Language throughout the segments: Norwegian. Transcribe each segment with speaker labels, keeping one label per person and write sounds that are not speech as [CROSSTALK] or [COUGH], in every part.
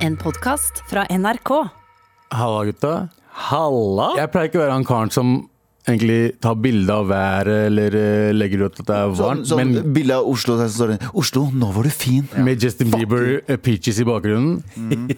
Speaker 1: En podkast fra NRK.
Speaker 2: Halla, gutta.
Speaker 3: Halla!
Speaker 2: Jeg pleier ikke å være han karen som egentlig tar bilde av været eller eh, legger ut at det er
Speaker 4: Sånn,
Speaker 2: varmt,
Speaker 4: sånn
Speaker 2: men
Speaker 4: bilde av Oslo, der står det 'Oslo, nå var du fin'.
Speaker 2: med Justin Bieber eh, peaches i bakgrunnen.
Speaker 4: Mm.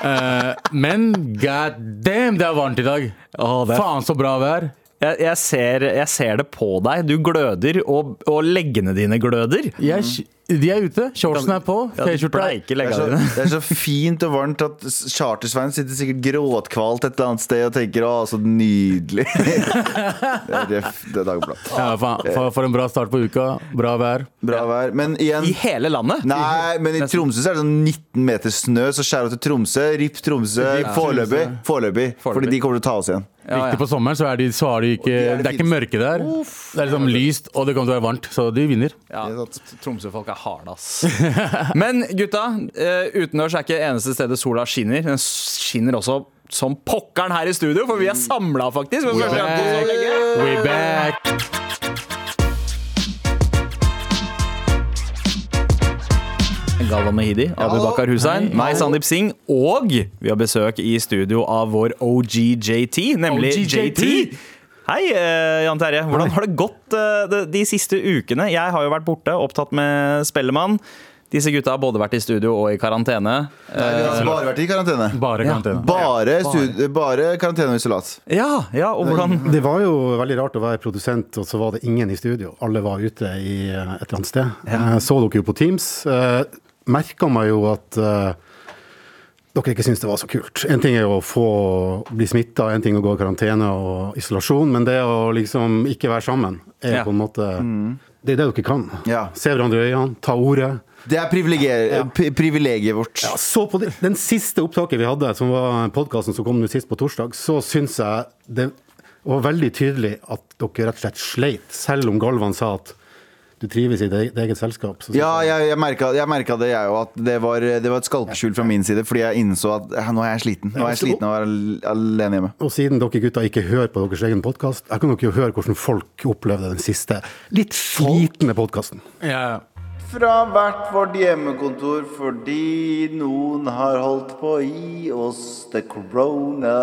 Speaker 2: uh, [LAUGHS] men god damn, det er varmt i dag!
Speaker 3: Oh, det er-
Speaker 2: Faen så bra vær.
Speaker 3: Jeg, jeg, ser, jeg ser det på deg. Du gløder, og, og leggene dine gløder.
Speaker 2: Jeg, de er ute, shortsen er på, T-skjorta
Speaker 4: er, så, det er så fint og varmt at Chartersveien sitter sikkert gråtkvalt et eller annet sted og tenker 'å, så nydelig'. [LAUGHS] det er det er Dagbladet.
Speaker 2: ja, for, for en bra start på uka. Bra vær.
Speaker 4: Bra vær. Men igjen
Speaker 3: I hele landet?
Speaker 4: Nei, men i Tromsø så er det sånn 19 meter snø, så skjær av til Tromsø. Ripp Tromsø. Foreløpig. Foreløpig. Fordi de kommer til å ta oss igjen.
Speaker 3: Ja, ja.
Speaker 2: På sommeren så er de, så er de ikke
Speaker 4: de er det
Speaker 2: Det er ikke mørke der. Det er liksom lyst, og det kommer til å være varmt, så de vinner.
Speaker 3: Ja. Tromsø-folk er harde, ass. [LAUGHS] Men gutta, eh, utendørs er ikke eneste stedet sola skinner. Den skinner også som pokkeren her i studio, for vi er samla, faktisk. We're back gang på så lenge.
Speaker 2: We back!
Speaker 3: Galvan Mehidi, Abu Bakar Hussein, meg, Sandeep Singh, og vi har besøk i studio av vår OGJT, nemlig
Speaker 2: OG JT.
Speaker 3: JT. Hei, eh, Jan Terje. Hvordan har det gått eh, de, siste ukene? Jeg har jo vært borte, opptatt med Spellemann. Disse gutta har både vært i studio og i karantene.
Speaker 4: Nei, har bare vært i karantene.
Speaker 2: Bare karantene.
Speaker 4: Bare, stud- bare karantene og isolat.
Speaker 3: Ja, ja, og hvordan
Speaker 5: Det var jo veldig rart å være produsent, og så var det ingen i studio. Alle var ute i eh, et eller annet sted. Ja. Så dere jo på Teams. Merka meg jo at uh, dere ikke syntes det var så kult. En ting er jo å få bli smitta, en ting å gå i karantene og isolasjon, men det å liksom ikke være sammen er
Speaker 3: Ja.
Speaker 5: på en måte Det er det dere kan.
Speaker 4: Ja.
Speaker 5: Se hverandre i øynene, ta ordet.
Speaker 4: Det er privilegiet, ja. privilegiet vårt.
Speaker 5: Ja, så på det, den siste opptaket vi hadde, som var podkasten som kom nå sist på torsdag, så syns jeg det var veldig tydelig at dere rett og slett sleit, selv om Galvan sa at du trives i ditt eget selskap. Så
Speaker 4: Ja,
Speaker 5: jeg-
Speaker 4: jeg, merka, jeg merka det, jeg òg. At det var, det var et skalkeskjul fra min side. Fordi jeg innså at nå er jeg sliten. Nå er jeg sliten av å være alene hjemme.
Speaker 5: Og siden dere gutta ikke hører på deres egen podkast, jeg kan dere jo høre hvordan folk opplevde den siste litt slitne podkasten.
Speaker 2: Ja.
Speaker 4: Fra hvert vårt hjemmekontor fordi noen har holdt på å gi oss the corona.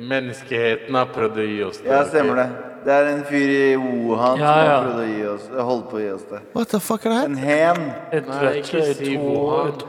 Speaker 2: Menneskeheten har prøvd å gi oss
Speaker 4: Ja, stemmer det. Det er en fyr i Wuhan
Speaker 6: Ja,
Speaker 4: som
Speaker 6: ja.
Speaker 4: har prøvd å gi oss holdt på å gi oss det. What the fuck er det her? En hen.
Speaker 6: Et si to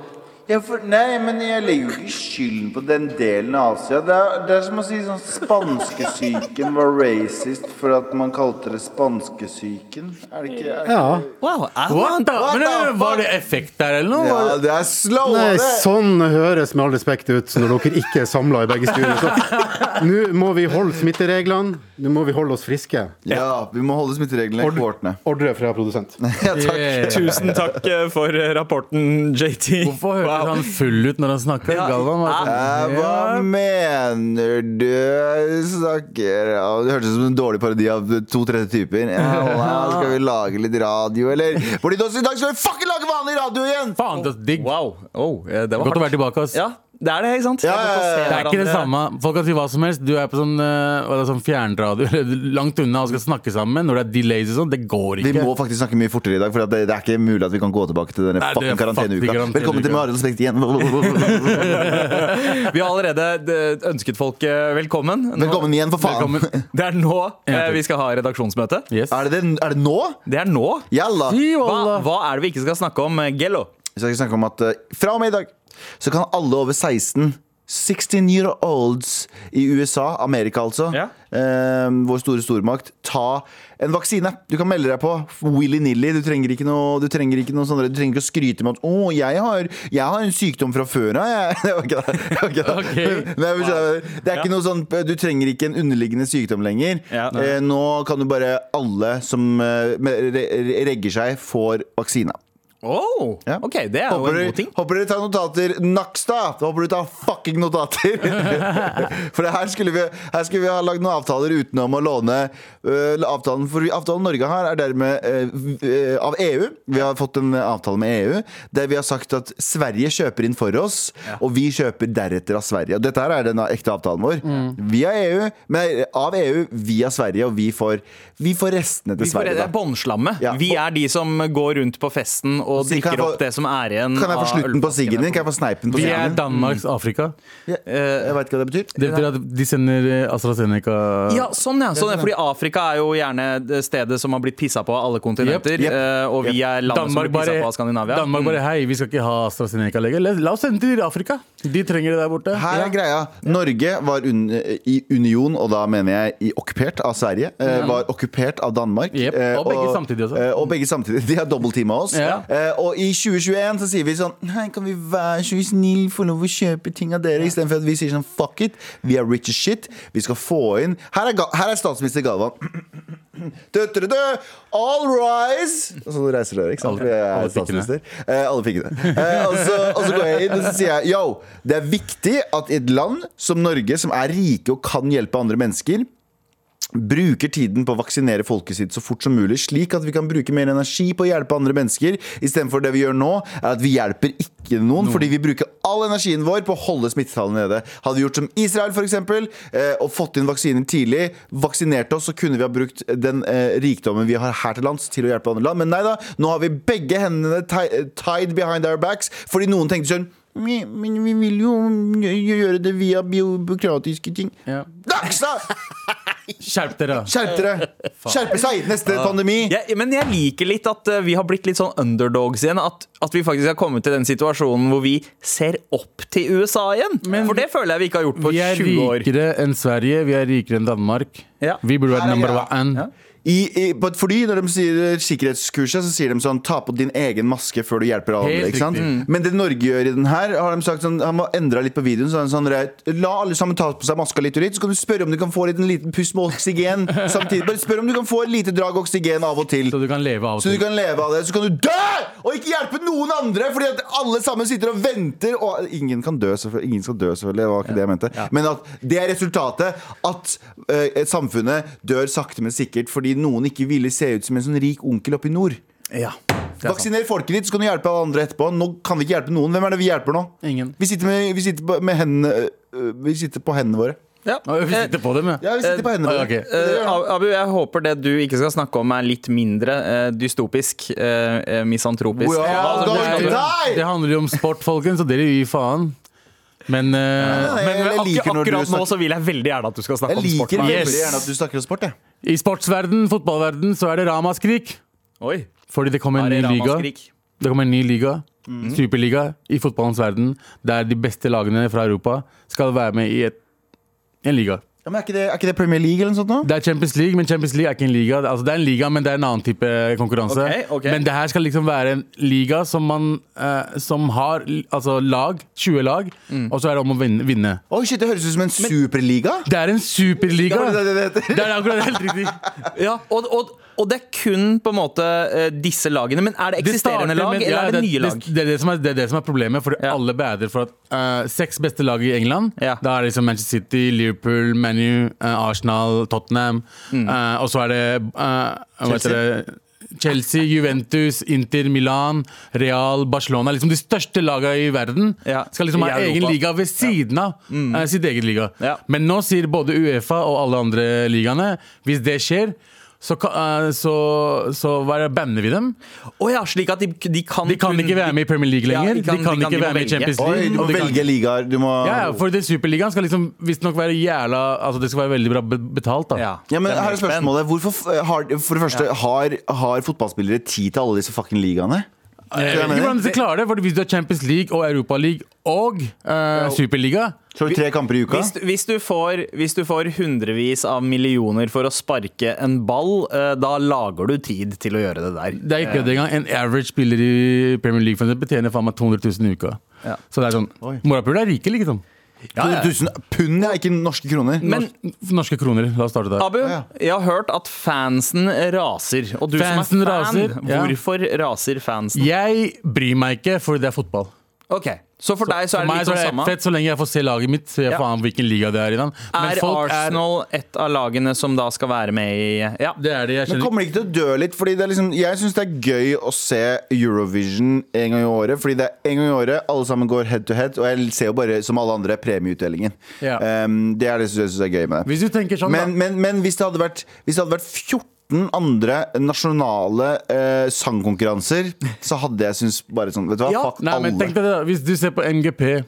Speaker 4: Ja, for, nei, men jeg legger jo ikke skylden på den delen av Asia. Det er, det er som å si sånn spanskesyken var racist for at man kalte det spanskesyken. Er det ikke? Er,
Speaker 5: Ja.
Speaker 3: Wow,
Speaker 2: What the?
Speaker 4: What
Speaker 2: Men,
Speaker 4: the
Speaker 2: eh, var det effekt der, eller noe?
Speaker 4: Ja, det er slow!
Speaker 5: Nei,
Speaker 4: det.
Speaker 5: sånn høres med all respekt ut når dere ikke er samla i begge studier. Nå må vi holde smittereglene, nå må vi holde oss friske.
Speaker 4: Ja, vi må holde smittereglene i kortene.
Speaker 5: Ordre fra produsent. [LAUGHS]
Speaker 4: Ja, takk.
Speaker 2: Yeah.
Speaker 3: Tusen takk eh, for rapporten, JT.
Speaker 2: Hvorfor hørtes han full ut når han snakka?
Speaker 3: Ja.
Speaker 2: Galvan var sånn,
Speaker 4: ja. hva mener du snakker ja, Det hørtes ut som en dårlig parodi av to-tre typer. [LAUGHS] Ja, wow, skal vi lage litt radio, eller? Fordi i dag skal vi fucking lage vanlig radio igjen!
Speaker 2: Faen, det er digg.
Speaker 3: Wow. Oh, eh, det var
Speaker 2: Godt å være tilbake, ass.
Speaker 3: Ja, det er det, ikke sant?
Speaker 4: Ja, ja, ja, ja.
Speaker 2: Det er ikke det samme. Folk kan si hva som helst. Du er på sånn, det, sånn fjernradio [LAUGHS] langt unna og skal snakke sammen. Når det er delays og sånn, det går ikke.
Speaker 4: Vi må faktisk snakke mye fortere i dag, for det, det er ikke mulig at vi kan gå tilbake til denne fucking karanteneuka.
Speaker 2: Karantene.
Speaker 4: Velkommen til Marius Spekt igjen. [LAUGHS]
Speaker 3: Vi har allerede eh, ønsket folk eh, velkommen. Nå-
Speaker 4: Velkommen igjen, for faen.
Speaker 2: Velkommen.
Speaker 3: Det er nå eh, vi skal ha redaksjonsmøte.
Speaker 2: Yes.
Speaker 4: Er det, er det nå?
Speaker 3: Det er nå. Hva, hva er det vi ikke skal snakke om, Gello?
Speaker 4: Vi skal snakke om at fra og med i dag så kan alle over 16 16 year olds i USA, Amerika altså,
Speaker 3: Ja.
Speaker 4: eh, vår store stormakt, ta en vaksine. Du kan melde deg på willy-nilly. Du trenger ikke noe Du trenger ikke noe sånt, Du trenger ikke å skryte med at 'Å, jeg har, jeg har en sykdom fra før av', jeg. [LAUGHS] Det var ikke det. det, var ikke det. [LAUGHS]
Speaker 2: Ok.
Speaker 4: Nei, men skjønner du, det er ikke noe sånn Du trenger ikke en underliggende sykdom lenger.
Speaker 3: Ja.
Speaker 4: Eh, nå kan du bare Alle som eh, regger seg, får vaksina.
Speaker 3: Oh,
Speaker 4: Ja.
Speaker 3: OK, det er jo en god ting.
Speaker 4: håper dere tar notater. Nakstad! Håper du tar fucking notater. [LAUGHS] for her skulle, vi, her skulle vi ha lagd noen avtaler utenom å låne uh, avtalen. For avtalen Norge har, er dermed uh, uh, av EU. Vi har fått en avtale med EU der vi har sagt at Sverige kjøper inn for oss, og vi kjøper deretter av Sverige. Og dette her er den ekte avtalen vår. Via EU, men av EU via Sverige, og vi får, vi får restene til
Speaker 3: Vi får
Speaker 4: Sverige.
Speaker 3: det er båndslammet.
Speaker 4: Ja.
Speaker 3: Vi er de som går rundt på festen og og drikker
Speaker 4: få-
Speaker 3: opp det som er igjen
Speaker 4: Kan jeg få slutten på siggen din? Kan jeg få sneipen på
Speaker 2: Vi er
Speaker 4: siggen?
Speaker 2: Danmarks Afrika.
Speaker 4: Ja, jeg veit ikke hva det betyr.
Speaker 2: Det betyr at de sender eh, AstraZeneca
Speaker 3: Ja, sånn ja. Sånn. Fordi Afrika er jo gjerne stedet som har blitt pissa på av alle kontinenter.
Speaker 4: Yep, jep,
Speaker 3: eh, og vi er landet som
Speaker 2: Danmark
Speaker 3: blir pissa på av Skandinavia.
Speaker 2: Danmark bare
Speaker 3: Mm.
Speaker 2: Hei, vi skal ikke ha AstraZeneca lenger. La, la oss sende til Afrika. De trenger det der borte.
Speaker 4: Her er greia. Norge var un i union, og da mener jeg i okkupert av Sverige. Eh, var okkupert av Danmark. Eh,
Speaker 2: og begge samtidig også.
Speaker 4: Eh, og begge samtidig. [LAUGHS] De har dobbeltteama oss.
Speaker 2: Ja.
Speaker 4: Eh, og i 2021 så sier vi sånn Hei, kan vi være så snill få lov å kjøpe ting av dere? Istedenfor at vi sier sånn fuck it, vi er rich as shit. Vi skal få inn Her er, her er statsminister Galvan. [CLEARS THROAT] Dø, dø. All rise! Og så reiser dere, ikke sant?
Speaker 2: Alle- alle
Speaker 4: er statsminister. Eh, alle fikkene. Eh, og, og så går jeg inn og så sier jeg Yo, det er viktig at i et land som Norge, som er rike og kan hjelpe andre mennesker Bruker tiden på å vaksinere folket sitt så fort som mulig, slik at vi kan bruke mer energi på å hjelpe andre mennesker. Istedenfor det vi gjør nå, er at vi hjelper ikke noen, fordi vi bruker all energien vår på å holde smittetallene nede. Hadde vi gjort som Israel, f.eks., eh, og fått inn vaksiner tidlig, vaksinert oss, så kunne vi ha brukt den eh, rikdommen vi har her til lands, til å hjelpe andre land. Men nei da, nå har vi begge hendene tied behind our backs, fordi noen tenkte sånn men vi vil jo gjøre det via byråkratiske ting.
Speaker 2: Ja.
Speaker 4: Nakstad! [LAUGHS]
Speaker 2: Skjerp dere.
Speaker 4: Skjerp dere! Skjerpe seg neste pandemi!
Speaker 3: Ja, men jeg liker litt at eh, vi har blitt litt sånn underdogs igjen. At, at vi faktisk har kommet til den situasjonen hvor vi ser opp til USA igjen. For det føler jeg vi ikke har gjort på 20 år.
Speaker 2: Vi er rikere enn Sverige, vi er rikere enn Danmark.
Speaker 3: Ja.
Speaker 2: Vi burde vært
Speaker 4: er
Speaker 2: number
Speaker 4: one.
Speaker 2: one.
Speaker 4: I, i, på et fly, når de sier sikkerhetskurset, så sier de sånn Ta på din egen maske før du hjelper alle. Ikke sant? Men det Norge gjør i den her, har de sagt sånn Han må endre litt på videoen. Så sånn, La alle sammen ta på seg maska litt og litt, så kan du spørre om du kan få litt, en liten pust med oksygen samtidig. Bare spør om du kan få et lite drag oksygen av og til.
Speaker 2: Så du kan leve av
Speaker 4: Så du kan leve av det. Så kan du dø! Og ikke hjelpe noen andre! Fordi at alle sammen sitter og venter. Og ingen kan dø, selvfølgelig. Ingen skal dø, selvfølgelig. Det var ikke det jeg mente. Men at det er resultatet. At uh, samfunnet dør sakte, men sikkert fordi noen ikke ville se ut som en sånn rik onkel oppe i nord.
Speaker 3: Ja, er.
Speaker 4: Vaksiner folket ditt, så kan du hjelpe alle andre etterpå. Nå kan vi ikke hjelpe noen. Hvem er det vi hjelper nå?
Speaker 2: Ingen.
Speaker 4: Vi sitter, med, vi sitter, på- med hendene Vi sitter på hendene våre.
Speaker 3: Ja.
Speaker 2: Vi sitter på dem, ja.
Speaker 4: Ja, vi sitter på hendene
Speaker 2: Eh,
Speaker 4: våre. Okay.
Speaker 3: Ab- Abu, jeg håper det du ikke skal snakke om, er litt mindre uh, dystopisk, eh, misantropisk.
Speaker 2: Er-
Speaker 4: die!
Speaker 2: det handler jo om sport, folkens, og dere gir faen. Men, uh,
Speaker 4: ja, jeg,
Speaker 3: Men
Speaker 4: jeg
Speaker 3: akkur
Speaker 4: liker når du
Speaker 3: akkurat nå så vil jeg veldig gjerne at du skal snakke om sport.
Speaker 4: Jeg
Speaker 3: liker
Speaker 4: veldig
Speaker 2: Yes.
Speaker 4: gjerne at du snakker om sport, jeg.
Speaker 2: i sportsverden, fotballverden, så er det ramaskrik.
Speaker 3: Oi,
Speaker 2: Fordi det kommer
Speaker 3: er
Speaker 2: en ny liga. Det kommer en ny liga. Superliga i fotballens verden. Der de beste lagene fra Europa skal være med i et, en liga.
Speaker 4: Ja, men er ikke, det, er ikke det Premier League eller noe sånt nå?
Speaker 2: Det er Champions League, men Champions League er ikke en liga. Altså, det er en liga, men det er en annen type konkurranse.
Speaker 3: Okay, okay.
Speaker 2: Men det her skal liksom være en liga som, man, eh, som har altså, lag, 20 lag,
Speaker 3: Mm.
Speaker 2: og så er det om å vinne. vinne.
Speaker 4: Oh, shit, Det høres ut som en superliga.
Speaker 2: Det er en superliga!
Speaker 4: Ja, det er det det.
Speaker 2: Det er akkurat helt riktig. [LAUGHS]
Speaker 3: Ja, og, og, og det er kun på en måte eh, disse lagene. Men er det
Speaker 2: Det
Speaker 3: eksisterende
Speaker 2: starter
Speaker 3: lag,
Speaker 2: med-
Speaker 3: eller
Speaker 2: ja,
Speaker 3: er det nye lag?
Speaker 2: Det, det, er det, som er, det er det som er problemet, for
Speaker 3: Ja.
Speaker 2: alle bader for at uh, seks beste lag i England
Speaker 3: Ja.
Speaker 2: Da er det liksom Manchester City, Liverpool, Manu, Arsenal, Tottenham.
Speaker 3: Mm.
Speaker 2: Uh, og så er det, det Chelsea, Juventus, Inter, Milan, Real, Barcelona. Liksom De største lagene i verden
Speaker 3: Ja,
Speaker 2: skal liksom ha egen liga ved siden av eh, sitt eget liga.
Speaker 3: Ja.
Speaker 2: Men nå sier både Uefa og alle andre ligaene hvis det skjer, så, eh, så, så det, banner vi dem.
Speaker 3: Oh ja, slik at de, de kan
Speaker 2: De kan ikke være med i Premier League lenger.
Speaker 3: de
Speaker 2: de
Speaker 3: kan-
Speaker 2: kan,
Speaker 3: de kan-
Speaker 2: ikke
Speaker 3: de
Speaker 2: være med i
Speaker 3: Champions
Speaker 2: Champions
Speaker 4: Oi,
Speaker 2: League.
Speaker 4: du må velge ligaer. Du må
Speaker 2: Ja, ja, for det Superligaen skal liksom visstnok være jævla Altså det skal være veldig bra betalt, da.
Speaker 3: Ja,
Speaker 4: Ja, men
Speaker 3: er
Speaker 4: her er spørsmålet Hvorfor har, For det første, har, har fotballspillere tid til alle disse fucking ligaene?
Speaker 2: Jeg vet ikke hvordan de klarer det, for hvis du har Champions League og Europa League og uh, Superliga
Speaker 4: Så har du tre kamper i uka?
Speaker 3: Hvis, hvis, du får, hvis du får hundrevis av millioner for å sparke en ball, eh, da lager du tid til å gjøre det der.
Speaker 2: Det er ikke det engang. En average spiller i Premier League for eksempel, betjener faen meg 200 000 i uka.
Speaker 3: Ja.
Speaker 2: Så det er sånn Morapuler er rike, liksom.
Speaker 4: 200 000 pund, ja, ikke norske kroner.
Speaker 3: Men
Speaker 2: norske kroner. La oss starte der.
Speaker 3: Abu,
Speaker 4: Ja.
Speaker 3: jeg har hørt at fansen raser. Og du
Speaker 2: Fansen
Speaker 3: som er fan,
Speaker 2: raser, ja.
Speaker 3: hvorfor raser fansen?
Speaker 2: Jeg bryr meg ikke, for det er fotball.
Speaker 3: Ok, Så for deg så er det litt
Speaker 2: så er det
Speaker 3: samme?
Speaker 2: fett så lenge jeg får se laget mitt. Jeg
Speaker 3: Ja.
Speaker 2: faen hvilken liga det er i. den. Men
Speaker 3: Er
Speaker 2: folk
Speaker 3: Arsenal et av lagene som da skal være med i Ja.
Speaker 2: Det er det jeg
Speaker 4: Men kommer det ikke til å dø litt? Fordi det er liksom, Jeg syns det er gøy å se Eurovision en gang i året. Fordi det er en gang i året, alle sammen går head to head. Og jeg ser jo bare, som alle andre, premieutdelingen.
Speaker 2: Ja.
Speaker 4: Um, det er det som jeg syns er gøy med det.
Speaker 2: Hvis du tenker sånn,
Speaker 4: Men,
Speaker 2: da.
Speaker 4: men, men hvis det hadde vært Hvis det hadde vært 18 andre nasjonale eh, sangkonkurranser, så hadde jeg syntes bare sånn Vet du hva,
Speaker 3: Ja,
Speaker 4: fuck
Speaker 2: Nei, men
Speaker 4: alle.
Speaker 2: tenk deg det da, Hvis du ser på MGP,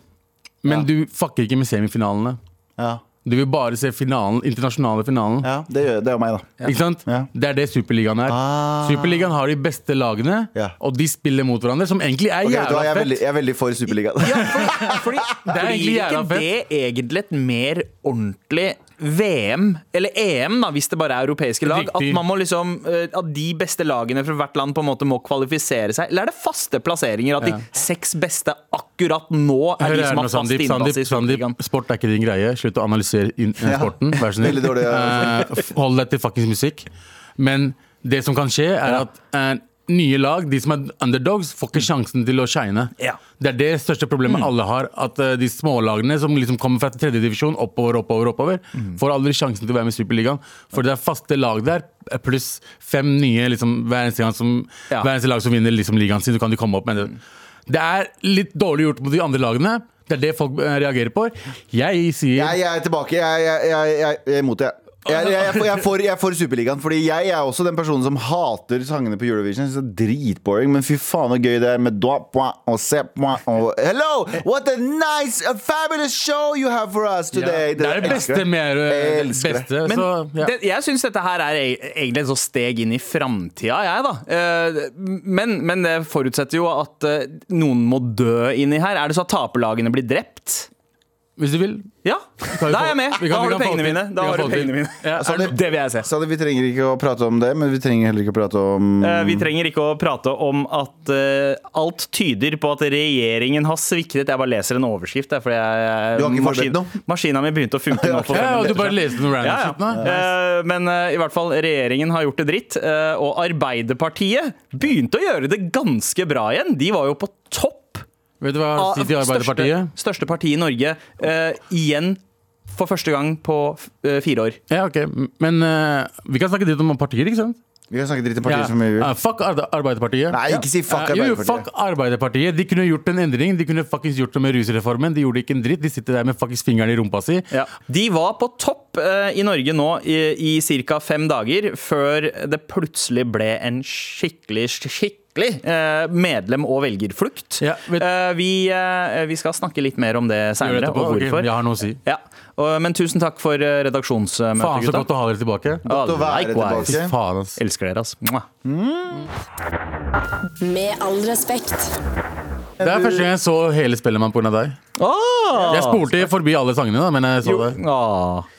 Speaker 2: men
Speaker 4: Ja.
Speaker 2: du fucker ikke med semifinalene.
Speaker 4: Ja,
Speaker 2: Du vil bare se finalen, internasjonale finalen.
Speaker 4: ja det, gjør, det er meg, da.
Speaker 2: Ikke sant?
Speaker 4: Ja.
Speaker 2: Det er det Superligaen er.
Speaker 4: Ah.
Speaker 2: Superligaen har de beste lagene,
Speaker 4: Ja.
Speaker 2: og de spiller mot hverandre, som egentlig er
Speaker 4: Ok, vet du hva,
Speaker 2: jævla
Speaker 4: jeg, er
Speaker 2: fett.
Speaker 4: veldig, jeg er veldig for Superligaen.
Speaker 3: Ja, fordi, fordi
Speaker 2: Det er egentlig
Speaker 3: blir
Speaker 2: jævla
Speaker 3: ikke det egentlig et mer ordentlig VM, eller EM, da, hvis det bare er europeiske lag?
Speaker 2: Riktig.
Speaker 3: At man må liksom eh, At de beste lagene fra hvert land på en måte må kvalifisere seg? Eller er det faste plasseringer? At de
Speaker 2: Ja.
Speaker 3: seks beste akkurat nå er
Speaker 2: Hør
Speaker 3: de som har fast
Speaker 2: Sandip,
Speaker 3: innpass i. Superligaen?
Speaker 2: Sport er ikke din greie. Slutt å analysere sporten. Vær så snill.
Speaker 4: Dårlig, ja.
Speaker 2: Eh, hold deg til fuckings musikk. Men det som kan skje, er at eh, nye lag, de som er underdogs, får ikke sjansen til å shine.
Speaker 3: Ja.
Speaker 2: Det er det største problemet alle har. At uh, de smålagene som liksom kommer fra tredjedivisjon oppover, oppover, oppover, får aldri sjansen til å være med i Superligaen. For det er faste lag der, eh, pluss fem nye liksom, hver eneste som
Speaker 3: Ja.
Speaker 2: Hver eneste lag som vinner liksom, ligaen sin, så kan de komme opp med det. Det er litt dårlig gjort mot de andre lagene. Det er det folk eh, reagerer på. Jeg sier
Speaker 4: Jeg, jeg er tilbake. Jeg, jeg, jeg, jeg er imot det. Jeg, jeg, jeg, jeg, for, jeg får Superligaen, fordi jeg er også den personen som hater sangene på Eurovision. Jeg synes det er dritboring, men fy faen så gøy det er med doa, poa, og se, poa, og Hello! What a nice, a fabulous show you have for us
Speaker 2: ja,
Speaker 4: today!
Speaker 2: Det er det beste med
Speaker 4: Jeg
Speaker 2: det
Speaker 4: elsker det.
Speaker 2: beste.
Speaker 3: Men
Speaker 2: så, ja.
Speaker 3: det, jeg syns dette her er e- egentlig et steg inn i framtida, jeg, da. Eh, Men, men det forutsetter jo at eh, noen må dø inni her. Er det så at taperlagene blir drept?
Speaker 2: Hvis du vil.
Speaker 3: Ja,
Speaker 2: vi
Speaker 3: da er jeg med!
Speaker 2: vi
Speaker 3: Da har du pengene mine. Da har du pengene mine.
Speaker 2: Ja, det-
Speaker 3: Det vil jeg se.
Speaker 4: Så vi trenger ikke å prate om det, men vi trenger heller ikke å prate om
Speaker 3: uh, Vi trenger ikke å prate om at uh, alt tyder på at regjeringen har sviktet. Jeg bare leser en overskrift. der, fordi jeg,
Speaker 4: Du har ikke
Speaker 3: maskin,
Speaker 4: forberedt noe?
Speaker 3: Maskina mi begynte å funke nå.
Speaker 2: ja,
Speaker 3: ja,
Speaker 2: og du bare leste noe random
Speaker 3: Ja,
Speaker 2: shit nå?
Speaker 3: ja. Eh, Men i hvert fall, regjeringen har gjort det dritt. eh, Og Arbeiderpartiet begynte å gjøre det ganske bra igjen. De var jo på topp
Speaker 2: Vet du hva jeg sier til Arbeiderpartiet?
Speaker 3: største, største parti i Norge. Uh, igjen for første gang på uh, fire år.
Speaker 2: Ja, ok, Men uh, vi kan snakke dritt om partier, ikke sant?
Speaker 4: Vi kan snakke dritt om partier
Speaker 2: Ja.
Speaker 4: som vi vil.
Speaker 2: Fuck Arbeiderpartiet.
Speaker 4: Nei, ikke si fuck
Speaker 2: Arbeiderpartiet. jo, fuck Arbeiderpartiet. De kunne gjort en endring. De kunne faktisk gjort det med rusreformen. De gjorde ikke en dritt. De sitter der med faktisk fingeren i rumpa si.
Speaker 3: Ja. De var på topp i Norge nå i, i ca. fem dager, før det plutselig ble en skikkelig, skikkelig eh, medlem- og velgerflukt.
Speaker 2: Ja,
Speaker 3: Eh, vi, eh, vi skal snakke litt mer om det seinere, og hvorfor.
Speaker 2: Okay, Jeg har noe å si.
Speaker 3: Ja. Men tusen takk for redaksjonsmøtet, gutta.
Speaker 2: Faen, så
Speaker 3: gutta.
Speaker 2: godt å ha dere tilbake.
Speaker 4: Godt å være
Speaker 3: Likewise.
Speaker 4: tilbake.
Speaker 2: Faen, ass.
Speaker 3: Elsker dere, ass. Mm.
Speaker 1: Med all respekt.
Speaker 2: Det er første gang jeg så hele Spellemann pga. deg. Jeg spolte forbi alle sangene, da, men jeg så det.
Speaker 3: Åh,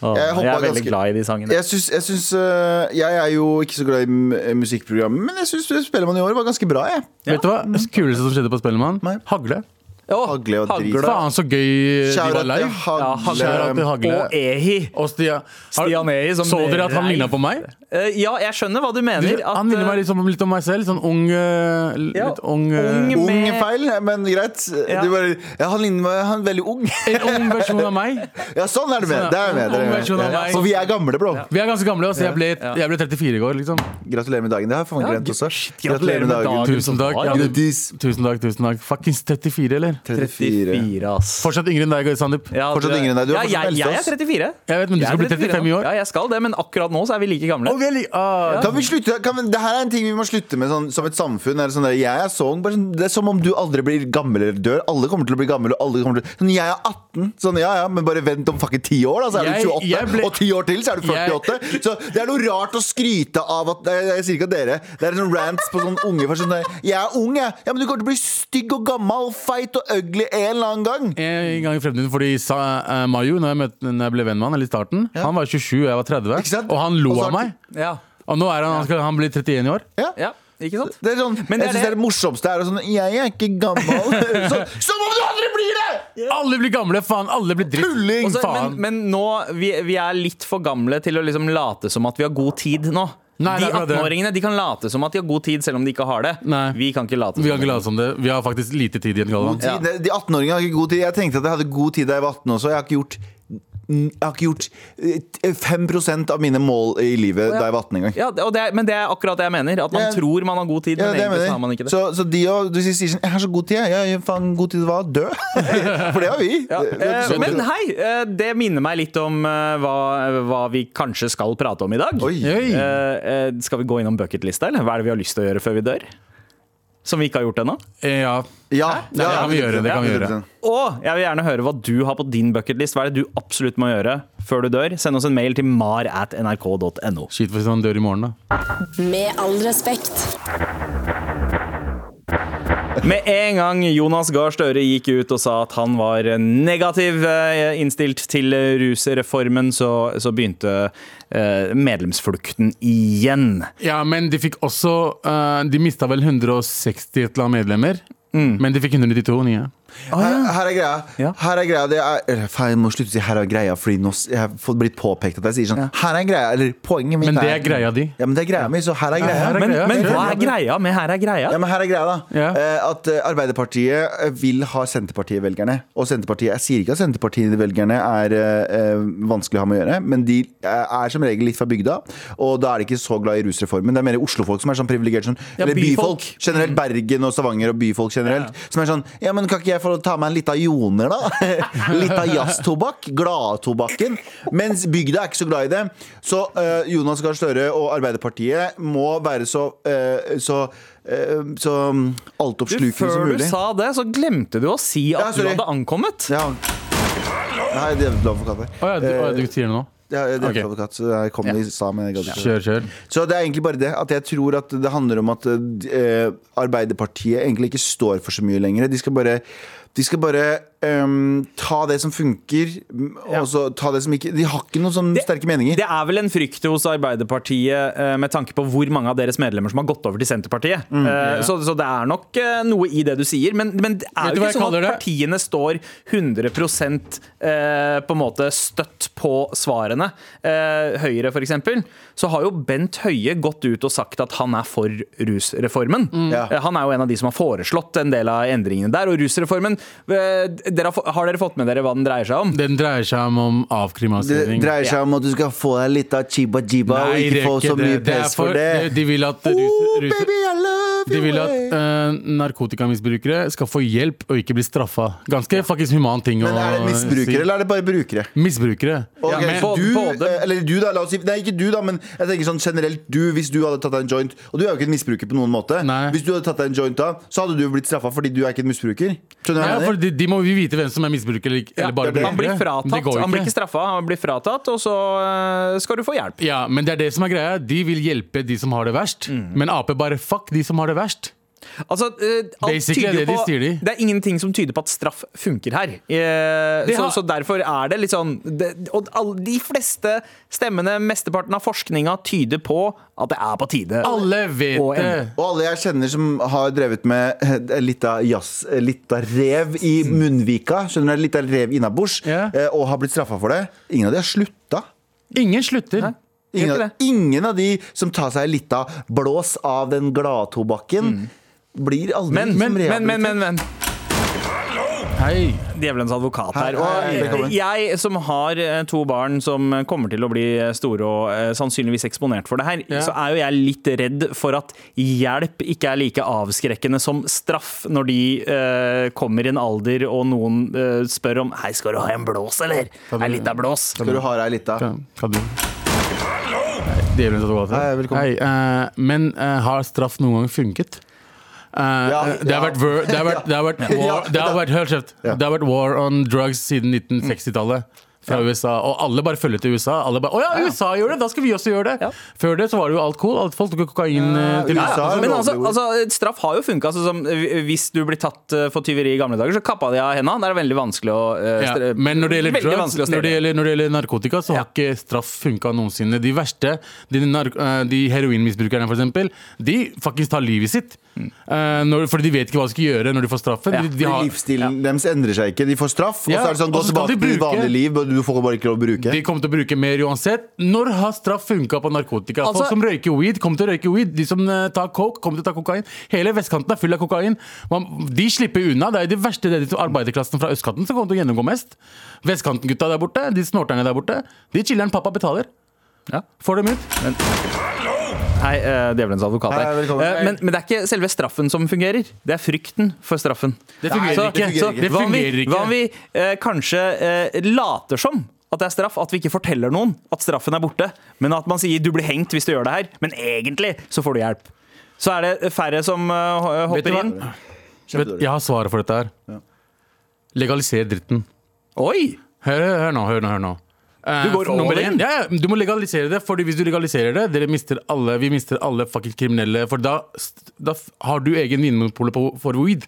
Speaker 3: åh.
Speaker 4: Jeg
Speaker 3: Jeg, er veldig
Speaker 4: ganske-
Speaker 3: glad i de sangene.
Speaker 4: Jeg synes, jeg synes, uh, Jeg er jo ikke så glad i musikkprogrammet, men jeg syns Spellemann i år var ganske bra. Jeg.
Speaker 2: Vet du hva? Det kuleste som skjedde på Spellemann? Hagle.
Speaker 3: Åh,
Speaker 4: Hagle og drit.
Speaker 2: Faen, så gøy de var live.
Speaker 3: Ja,
Speaker 4: Hagle.
Speaker 2: Til Hagle.
Speaker 3: Og Ehi.
Speaker 2: Og Stia. Har-
Speaker 3: Stian Ehi som
Speaker 2: Så dere at han ligna på meg?
Speaker 3: Uh, ja, jeg skjønner hva du mener.
Speaker 2: Du,
Speaker 3: at,
Speaker 2: han minner meg liksom, litt om meg selv. Sånn ung uh, Litt
Speaker 3: Ja,
Speaker 2: ung, uh,
Speaker 3: ung. Med-
Speaker 4: feil, men greit.
Speaker 3: Ja.
Speaker 4: Du bare, ja, han ligner meg Han er veldig ung.
Speaker 2: En ung versjon av meg. [LAUGHS]
Speaker 4: Ja, sånn er det med.
Speaker 2: Sånn,
Speaker 4: Det er med. Det er med. For vi er gamle, bro.
Speaker 2: Vi er ganske gamle, Altså, jeg ble, jeg ble 34 i går, liksom.
Speaker 4: Gratulerer med dagen. Det har jeg faen glemt også.
Speaker 3: gratulerer med dagen.
Speaker 2: Tusen takk. du- tusen takk, tusen takk. Fuckings 34, eller?
Speaker 4: 34.
Speaker 3: 34, ass.
Speaker 2: Fortsatt yngre enn deg, Sandeep.
Speaker 3: Ja,
Speaker 4: Fortsatt yngre enn deg. Du er
Speaker 3: ja,
Speaker 4: fortsatt
Speaker 3: jeg, jeg er
Speaker 4: eldst,
Speaker 3: 34.
Speaker 2: Jeg vet, men du
Speaker 3: Jeg
Speaker 2: skal bli 35 i år.
Speaker 3: Ja, jeg skal det, men akkurat nå så er vi like gamle.
Speaker 2: Og vi er li- ah,
Speaker 4: Kan vi slutte? Kan vi, det her er en ting vi må slutte med sånn, som et samfunn. Er det, sånn der, jeg er så bare sånn, det er som om du aldri blir gammel eller dør. Alle kommer til å bli gamle. Og alle kommer til, sånn, jeg er 18. Sånn, ja, ja, men bare vent om fucking 10 år, da, så er
Speaker 2: Jeg-
Speaker 4: du 28.
Speaker 2: jeg ble-
Speaker 4: Og 10 år til, så er du 48. Så det er noe rart å skryte av at Jeg, jeg sier ikke at dere Det er sånn rants på sånn unge for sånn Jeg er ung, jeg. Ja, men du kommer til å bli stygg og gammel, og feit og ugly en eller annen gang.
Speaker 2: En gang i fremtiden, fordi sa, uh, Mayu, når jeg, møtte, når jeg ble venn med han, eller i starten Han var 27, og jeg var 30, og han lo av meg.
Speaker 3: Ja,
Speaker 2: Og nå er han, han, skal, han blir 31 i år.
Speaker 4: Ja.
Speaker 3: ja ikke sant?
Speaker 4: Det er sånn,
Speaker 3: Men det
Speaker 4: jeg syns det, er det morsomste er sånn Jeg er ikke gammel. [LAUGHS] sånn, som om du aldri blir det!
Speaker 2: Alle blir gamle, faen! Alle blir dritt.
Speaker 4: Tulling!
Speaker 2: Faen.
Speaker 3: men, men nå, vi, vi er litt for gamle til å liksom late som at vi har god tid nå.
Speaker 2: Nei,
Speaker 3: de
Speaker 2: det er akkurat det.
Speaker 3: 18-åringene de kan late som at de har god tid, selv om de ikke har det.
Speaker 2: Nei.
Speaker 3: Vi kan ikke late som
Speaker 2: Vi har, ikke late som det. Vi har faktisk lite tid igjen, God
Speaker 4: Tid. De 18-åringene har ikke god tid. Jeg tenkte at jeg hadde god tid da jeg var 18 også. Jeg har ikke gjort jeg har ikke gjort eh, 5 av mine mål i livet da jeg var 18 en gang.
Speaker 3: Ja, men det er akkurat det jeg mener. At man
Speaker 4: Ja.
Speaker 3: tror man har god tid, men egentlig har man ikke det.
Speaker 4: Så, så de og, du sier sånn 'Jeg har så god tid', jeg. Ja, faen, god tid hva? Dø? [LAUGHS] For det har vi.
Speaker 3: Ja,
Speaker 4: Det- det-
Speaker 3: eh, men hei, eh, det minner meg litt om eh, hva, hva vi kanskje skal prate om i dag.
Speaker 4: Oi.
Speaker 2: Oi.
Speaker 3: Eh, eh, skal vi gå innom bucketlista, eller hva er det vi har lyst til å gjøre før vi dør? Som vi ikke har gjort ennå?
Speaker 2: Ja.
Speaker 4: Ja,
Speaker 2: Det kan vi gjøre, det kan vi gjøre.
Speaker 3: Og jeg vil gjerne høre hva du har på din bucketlist. Hva er det du absolutt må gjøre før du dør? Send oss en mail til mar at nrk.no.
Speaker 2: Skyt hvis han dør i morgen, da.
Speaker 1: Med all respekt.
Speaker 3: Med en gang Jonas Gahr Støre gikk ut og sa at han var negativ eh, innstilt til rusreformen, så, så begynte eh, medlemsflukten igjen.
Speaker 2: Ja, men de fikk også eh, De mista vel 160 et eller annet medlemmer. Men de fikk 192 nye.
Speaker 4: Her, her er greia.
Speaker 3: Ja.
Speaker 4: Her er greia det er, Jeg må slutte å si 'her er greia', Fordi nå jeg har fått blitt påpekt at jeg sier sånn 'her er greia', eller poenget mitt
Speaker 2: Men det er greia di.
Speaker 4: Ja, men det er greia mi, så her er greia.
Speaker 2: her er
Speaker 3: Men,
Speaker 2: greia.
Speaker 3: men hva er greia med her er greia?
Speaker 4: Ja, men her er greia da
Speaker 2: Ja.
Speaker 4: eh, At eh, Arbeiderpartiet eh, vil ha Senterpartiet-velgerne Og Senterpartiet, jeg sier ikke at Senterpartiet-velgerne er eh, eh, vanskelig å ha med å gjøre Men de er som regel litt fra bygda Og da er de ikke så glad i rusreformen Det er mer Oslo-folk som er sånn privilegerte sånn,
Speaker 3: Ja,
Speaker 4: Eller byfolk,
Speaker 3: byfolk.
Speaker 4: generelt Bergen og Stavanger og byfolk generelt Som er sånn, ja men kan ikke jeg få ta meg en litt av joner da? [LAUGHS] litt av jazztobakk, gladtobakken Mens bygda er ikke så glad i det Så uh, Jonas Gahr Støre og Arbeiderpartiet må være så, uh, så, eh, så mm, altoppslukende som
Speaker 3: før du sa det, så glemte du å si at
Speaker 4: Ja,
Speaker 3: du hadde ankommet.
Speaker 4: ja. Nei, det er for her.
Speaker 2: Å ja, du, å, ja, du sier det nå?
Speaker 4: Ja, det advokat, så jeg kom i stad, men jeg gadd ikke.
Speaker 2: Kjør, kjør.
Speaker 4: Så det er egentlig bare det at jeg tror at det handler om at eh, Arbeiderpartiet egentlig ikke står for så mye lenger. De skal bare, de skal bare um, ta det som funker, og så ta det som ikke De har ikke noen sånn sterke meninger.
Speaker 3: Det er vel en frykt hos Arbeiderpartiet uh, med tanke på hvor mange av deres medlemmer som har gått over til Senterpartiet.
Speaker 4: Mm.
Speaker 3: Eh, så, så det er nok uh, noe i det du sier. Men, men det er jo ikke sånn at
Speaker 2: det?
Speaker 3: partiene står 100 eh, på en måte støtt på svarene. Eh, Høyre, for eksempel, så har jo Bent Høie gått ut og sagt at han er for rusreformen.
Speaker 4: Ja.
Speaker 3: Eh, Han er jo en av de som har foreslått en del av endringene der. Og rusreformen, dere har, har dere fått med dere hva den dreier seg om?
Speaker 2: Den dreier seg om, om
Speaker 4: Det dreier seg om at du skal få deg litt av chiba jiba og ikke få så mye
Speaker 2: det. Det
Speaker 4: press for
Speaker 2: for-
Speaker 4: det.
Speaker 2: De vil at rus,
Speaker 4: Oh,
Speaker 2: rus,
Speaker 4: baby, I love
Speaker 2: de vil at eh, narkotikamisbrukere skal få hjelp og ikke bli straffa. Ganske faktisk human ting
Speaker 4: Men er det misbrukere, eller er det bare brukere?
Speaker 2: Misbrukere.
Speaker 4: Ok,
Speaker 3: Ja, men-
Speaker 4: du,
Speaker 3: både-
Speaker 4: eh, eller du da, la oss si Nei, ikke du da, men jeg tenker sånn generelt Du, hvis du hadde tatt deg en joint Og du er jo ikke en misbruker på noen måte
Speaker 2: Nei.
Speaker 4: Hvis du hadde tatt deg en joint da Så hadde du blitt straffet fordi du er ikke en misbruker Skjønner du hva
Speaker 2: Ja,
Speaker 4: jeg
Speaker 2: for
Speaker 4: mener?
Speaker 2: de, de må jo vite hvem som er misbruker eller, ikke- eller bare
Speaker 4: det er.
Speaker 3: Han blir
Speaker 2: brukere.
Speaker 3: fratatt,
Speaker 2: Det
Speaker 3: han blir
Speaker 2: ikke.
Speaker 3: straffa, han blir fratatt, og så eh, skal du få hjelp.
Speaker 2: Ja, men det er det som er greia. De vil hjelpe de som har det verst.
Speaker 3: Mm.
Speaker 2: Men Ap bare fuck de som har det verst.
Speaker 3: Altså, uh, alt tyder
Speaker 2: det de
Speaker 3: på-
Speaker 2: de.
Speaker 3: Det er ingenting som tyder på at straff funker her.
Speaker 2: Uh,
Speaker 3: så,
Speaker 2: har-
Speaker 3: så derfor er det litt sånn det, Og all, de fleste stemmene, mesteparten av forskninga, tyder på at det er på tide.
Speaker 2: Alle vet
Speaker 3: Og
Speaker 2: det.
Speaker 4: Og alle jeg kjenner som har drevet med litt av jazz, litt av rev i munnvika Skjønner du, litt av rev innabords
Speaker 2: yeah.
Speaker 4: uh, Og har blitt straffet for det Ingen av de har sluttet
Speaker 2: Ingen slutter.
Speaker 3: Nei.
Speaker 4: Ingen av, ingen av de som tar seg litt av blås av den gladtobakken Blir aldri
Speaker 3: Men,
Speaker 4: som
Speaker 3: men, men, men, men, men.
Speaker 2: Hei.
Speaker 3: Djevelens advokat her. Og jeg som har eh, to barn som kommer til å bli store og eh, sannsynligvis eksponert for det her,
Speaker 2: Ja.
Speaker 3: så er jo jeg litt redd for at hjelp ikke er like avskrekkende som straff når de uh, kommer i en alder og noen uh, spør om Hei, skal du ha en blås, eller? Ei lita blås.
Speaker 4: Skal du ha deg litt
Speaker 2: Djevelens advokat.
Speaker 4: Hei, velkommen.
Speaker 2: Hei, eh, men eh, har straff noen gang funket? Eh,
Speaker 4: Ja,
Speaker 2: det har
Speaker 4: ja.
Speaker 2: vært, ver- det har vært, [LAUGHS] det har vært, war, det har vært, hør kjeft. Det har vært war on drugs siden 1960-tallet. Fra USA, Og alle bare følger til USA. Alle bare, Å ja, USA gjør det! Da skal vi også gjøre det! Før det så var det jo alt cool. Alt folk tok kokain eh, til
Speaker 4: USA
Speaker 3: Men altså, altså, straff har jo funka. Altså, eh, hvis du blir tatt eh, for tyveri i gamle dager, så kappa de av henda. Det er veldig vanskelig å uh,
Speaker 2: Ja, men når det gjelder drugs, når det gjelder, når det gjelder narkotika, så har ikke straff funka noensinne. De verste, de, de heroinmisbrukerne eksempel, de faktisk tar livet sitt. Eh, når, fordi de vet ikke hva de skal gjøre når de får straffen.
Speaker 3: Ja,
Speaker 2: de, de har,
Speaker 4: livsstilen deres endrer seg ikke. De får straff, og så er det sånn gå tilbake til ditt
Speaker 2: bruke-
Speaker 4: vanlige liv, du får bare ikke lov å bruke.
Speaker 2: de kommer til å bruke mer uansett. Når har straff funka på narkotika?
Speaker 3: Altså-
Speaker 2: Folk som røyker weed, kommer til å røyke weed. De som eh, tar coke, kommer til å ta kokain. Hele vestkanten er full av kokain. Man, de slipper unna. Det er de verste det er de arbeiderklassen fra østkanten som kommer til å gjennomgå mest. Vestkantengutta der borte, de snorterne der borte, de chiller'n pappa betaler.
Speaker 3: Ja.
Speaker 2: Får dem ut.
Speaker 3: Hei, uh, djevelens advokat her.
Speaker 4: Hei,
Speaker 3: uh, men, men det er ikke selve straffen som fungerer. Det er frykten for straffen.
Speaker 2: Det fungerer
Speaker 3: Så-
Speaker 2: ikke.
Speaker 3: så
Speaker 2: Det
Speaker 3: hva om vi- Hva om vi uh, kanskje eh, later som at det er straff, at vi ikke forteller noen at straffen er borte, men at man sier du blir hengt hvis du gjør det her, men egentlig så får du hjelp. Så er det færre som eh, hopper inn.
Speaker 2: Vet, jeg har svaret for dette her. Legaliser dritten.
Speaker 3: Oi!
Speaker 2: Hør, hør nå, hør nå. hør nå Eh,
Speaker 3: Du går
Speaker 2: nummer
Speaker 3: all in?
Speaker 2: én, Ja, ja, du må legalisere det, Fordi hvis du legaliserer det, dere mister alle, vi mister alle fucking kriminelle. For da, da har du egen vinmonopol for weed.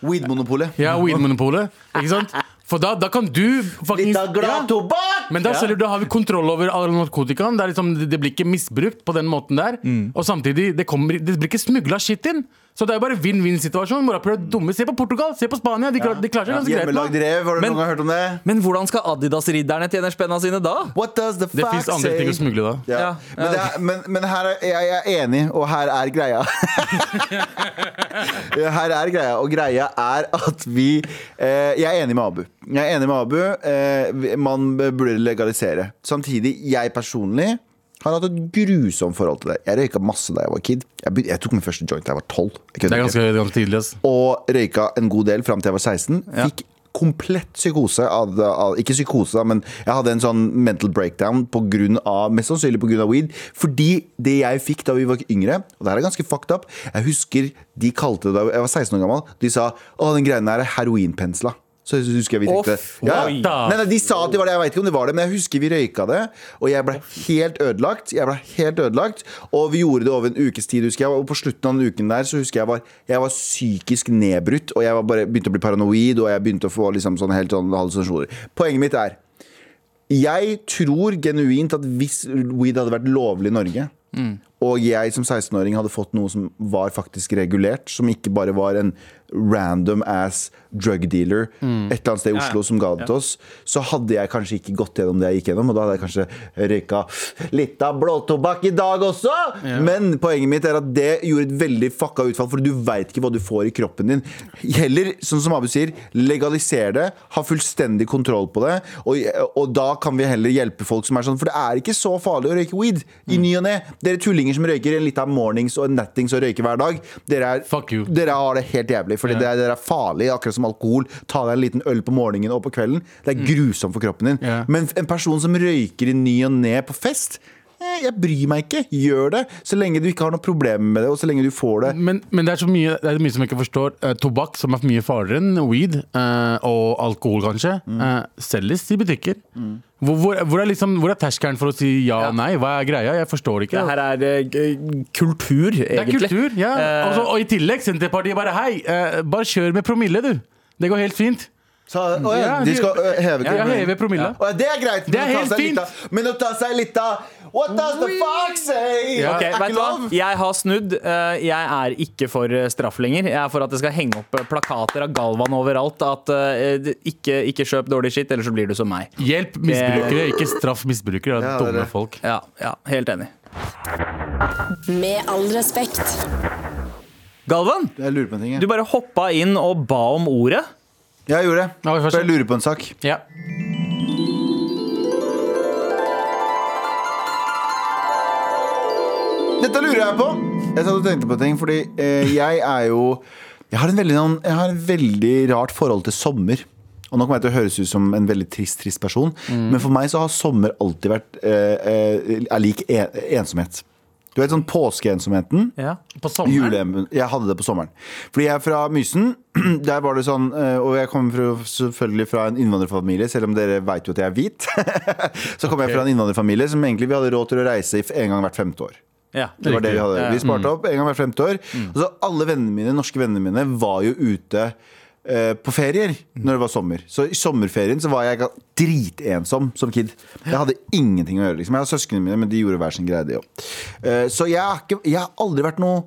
Speaker 4: Weed-monopolet.
Speaker 2: Ja, weed-monopolet. Ikke sant? For da, da kan du faktisk
Speaker 4: Litt av glad
Speaker 2: ja.
Speaker 4: tobakk!
Speaker 2: Men da, selger, da har vi kontroll over all narkotikaen. Det, er liksom, det, det blir ikke misbrukt på den måten der.
Speaker 4: Mm.
Speaker 2: Og samtidig, det, kommer, det blir ikke smugla shit inn. Så det er jo bare vinn-vinn-situasjon. Dumme. Se på Portugal, se på Spania. De, klar, de klarer seg ganske greit
Speaker 4: Hjemmelagd rev, har du
Speaker 3: Men-
Speaker 4: noen gang hørt om det?
Speaker 3: Men hvordan skal Adidas-ridderne tjene spenna sine da?
Speaker 4: What does the
Speaker 2: Det
Speaker 4: fuck
Speaker 2: fins andre ting å smugle da.
Speaker 4: Ja.
Speaker 3: Ja,
Speaker 4: Men, det er, men, men her er jeg, jeg er enig, og her er greia. [LAUGHS] her er greia, og greia er at vi eh, Jeg er enig med Abu. Jeg er enig med Abu. Eh, man burde legalisere. Samtidig, jeg personlig har hatt et grusomt forhold til det. Jeg røyka masse da jeg var kid. Jeg, begy- jeg tok min første joint da jeg var 12.
Speaker 2: Det er ganske, ganske tidlig. ass.
Speaker 4: Og røyka en god del fram til jeg var 16. Fikk komplett psykose av, av Ikke psykose, da, men jeg hadde en sånn mental breakdown på grunn av, mest sannsynlig pga. weed. Fordi det jeg fikk da vi var yngre, og det her er ganske fucked up Jeg husker de kalte det da jeg var 16 år gammel. De sa å, den greia der er heroinpensla. Så husker jeg vi tenkte ja. nei, nei, De sa at det var det, jeg vet ikke om det var det, men jeg husker vi røyka det. Og jeg ble helt ødelagt. Jeg ble helt ødelagt Og vi gjorde det over en ukes tid, husker jeg. Og på slutten av den uken der så husker jeg var, jeg var psykisk nedbrutt. Og jeg var bare, begynte å bli paranoid, og jeg begynte å få liksom sånn helt sånn hallusinasjoner. Poenget mitt er jeg tror genuint at hvis weed hadde vært lovlig i Norge, og jeg som 16-åring hadde fått noe som var faktisk regulert, som ikke bare var en random ass drug dealer et eller annet sted i Oslo som ga det til oss, så hadde jeg kanskje ikke gått gjennom det jeg gikk gjennom, og da hadde jeg kanskje røyka litt av blåtobakk i dag også. Men poenget mitt er at det gjorde et veldig fucka utfall, for du veit ikke hva du får i kroppen din. Heller, sånn som Abu sier, legaliser det, ha fullstendig kontroll på det, og, og da kan vi heller hjelpe folk som er sånn, for det er ikke så farlig å røyke weed i ny og ne. Dere tullinger som røyker en liten mornings og en nattings og røyker hver dag, dere, er, dere har det helt jævlig, fordi
Speaker 2: yeah.
Speaker 4: det er, dere er farlig, akkurat som alkohol. Ta deg en liten øl på morgenen og på kvelden. Det er grusomt for kroppen din.
Speaker 2: Yeah.
Speaker 4: Men en person som røyker i ny og ne på fest jeg bryr meg ikke. Gjør det. Så lenge du ikke har noe problem med det, og så lenge du får det.
Speaker 2: Men, men det, er så mye, det er mye som jeg ikke forstår. Eh, tobakk, som er mye farligere enn weed, eh, og alkohol kanskje, eh, selges i butikker. Hvor, hvor, hvor, er liksom, hvor er terskelen for å si ja og nei? Hva er greia? Jeg forstår ikke.
Speaker 3: Det her er uh, kultur, kultur,
Speaker 2: Det er kultur, ja.
Speaker 3: Eh,
Speaker 2: Også, og i tillegg, Senterpartiet bare hei, eh, bare kjør med promille, du. Det går helt fint.
Speaker 4: Så, å, ja, de skal heve
Speaker 2: Ja, ja, heve promille.
Speaker 4: Å, det er greit.
Speaker 2: Det er helt fint.
Speaker 4: Men å ta seg litt av What does the fox say?
Speaker 2: Ja.
Speaker 3: Ok,
Speaker 4: Er
Speaker 3: vet du hva? Jeg har snudd. Eh, Jeg er ikke for eh, straff lenger. Jeg er for at det skal henge opp eh, plakater av Galvan overalt. At ikke, ikke kjøp dårlig skitt, ellers så blir du som meg.
Speaker 2: Hjelp misbrukere, ikke straff misbrukere. Det er
Speaker 4: Ja,
Speaker 2: dumme folk.
Speaker 3: Ja, ja helt enig.
Speaker 1: Med all respekt.
Speaker 3: Galvan,
Speaker 4: Jeg lurer på en ting.
Speaker 3: du bare hoppa inn og ba om ordet.
Speaker 4: Ja, jeg gjorde det. For jeg lurer på en sak.
Speaker 2: Ja.
Speaker 4: Dette lurer jeg på. Jeg satt og tenkte på ting, fordi eh, jeg er jo jeg har, en veldig, sånn- jeg har en veldig rart forhold til sommer. Og nå kommer jeg til å høres ut som en veldig trist, trist person, men for meg så har sommer alltid vært eh, eh, er lik en, ensomhet. Du vet sånn påskeensomheten?
Speaker 3: Ja.
Speaker 2: På sommeren.
Speaker 4: Jeg hadde det på sommeren. Fordi jeg er fra Mysen. [CLEARS THROAT] Der var det sånn eh, Og jeg kommer fra, selvfølgelig fra en innvandrerfamilie, selv om dere vet jo at jeg er hvit. [LAUGHS] så kommer jeg fra en innvandrerfamilie som egentlig vi hadde råd til å reise en gang hvert femte år.
Speaker 3: Ja.
Speaker 4: Det var det vi hadde.
Speaker 3: Ja.
Speaker 4: Vi sparte opp en gang hvert femte år. Og så alle vennene mine, norske vennene mine var jo ute eh, på ferier når det var sommer. Så i sommerferien så var jeg dritensom som kid. Jeg hadde ingenting å gjøre. Liksom. Jeg hadde søsknene mine, men de gjorde hver sin greie, de òg. så jeg har, ikke, jeg har aldri vært noe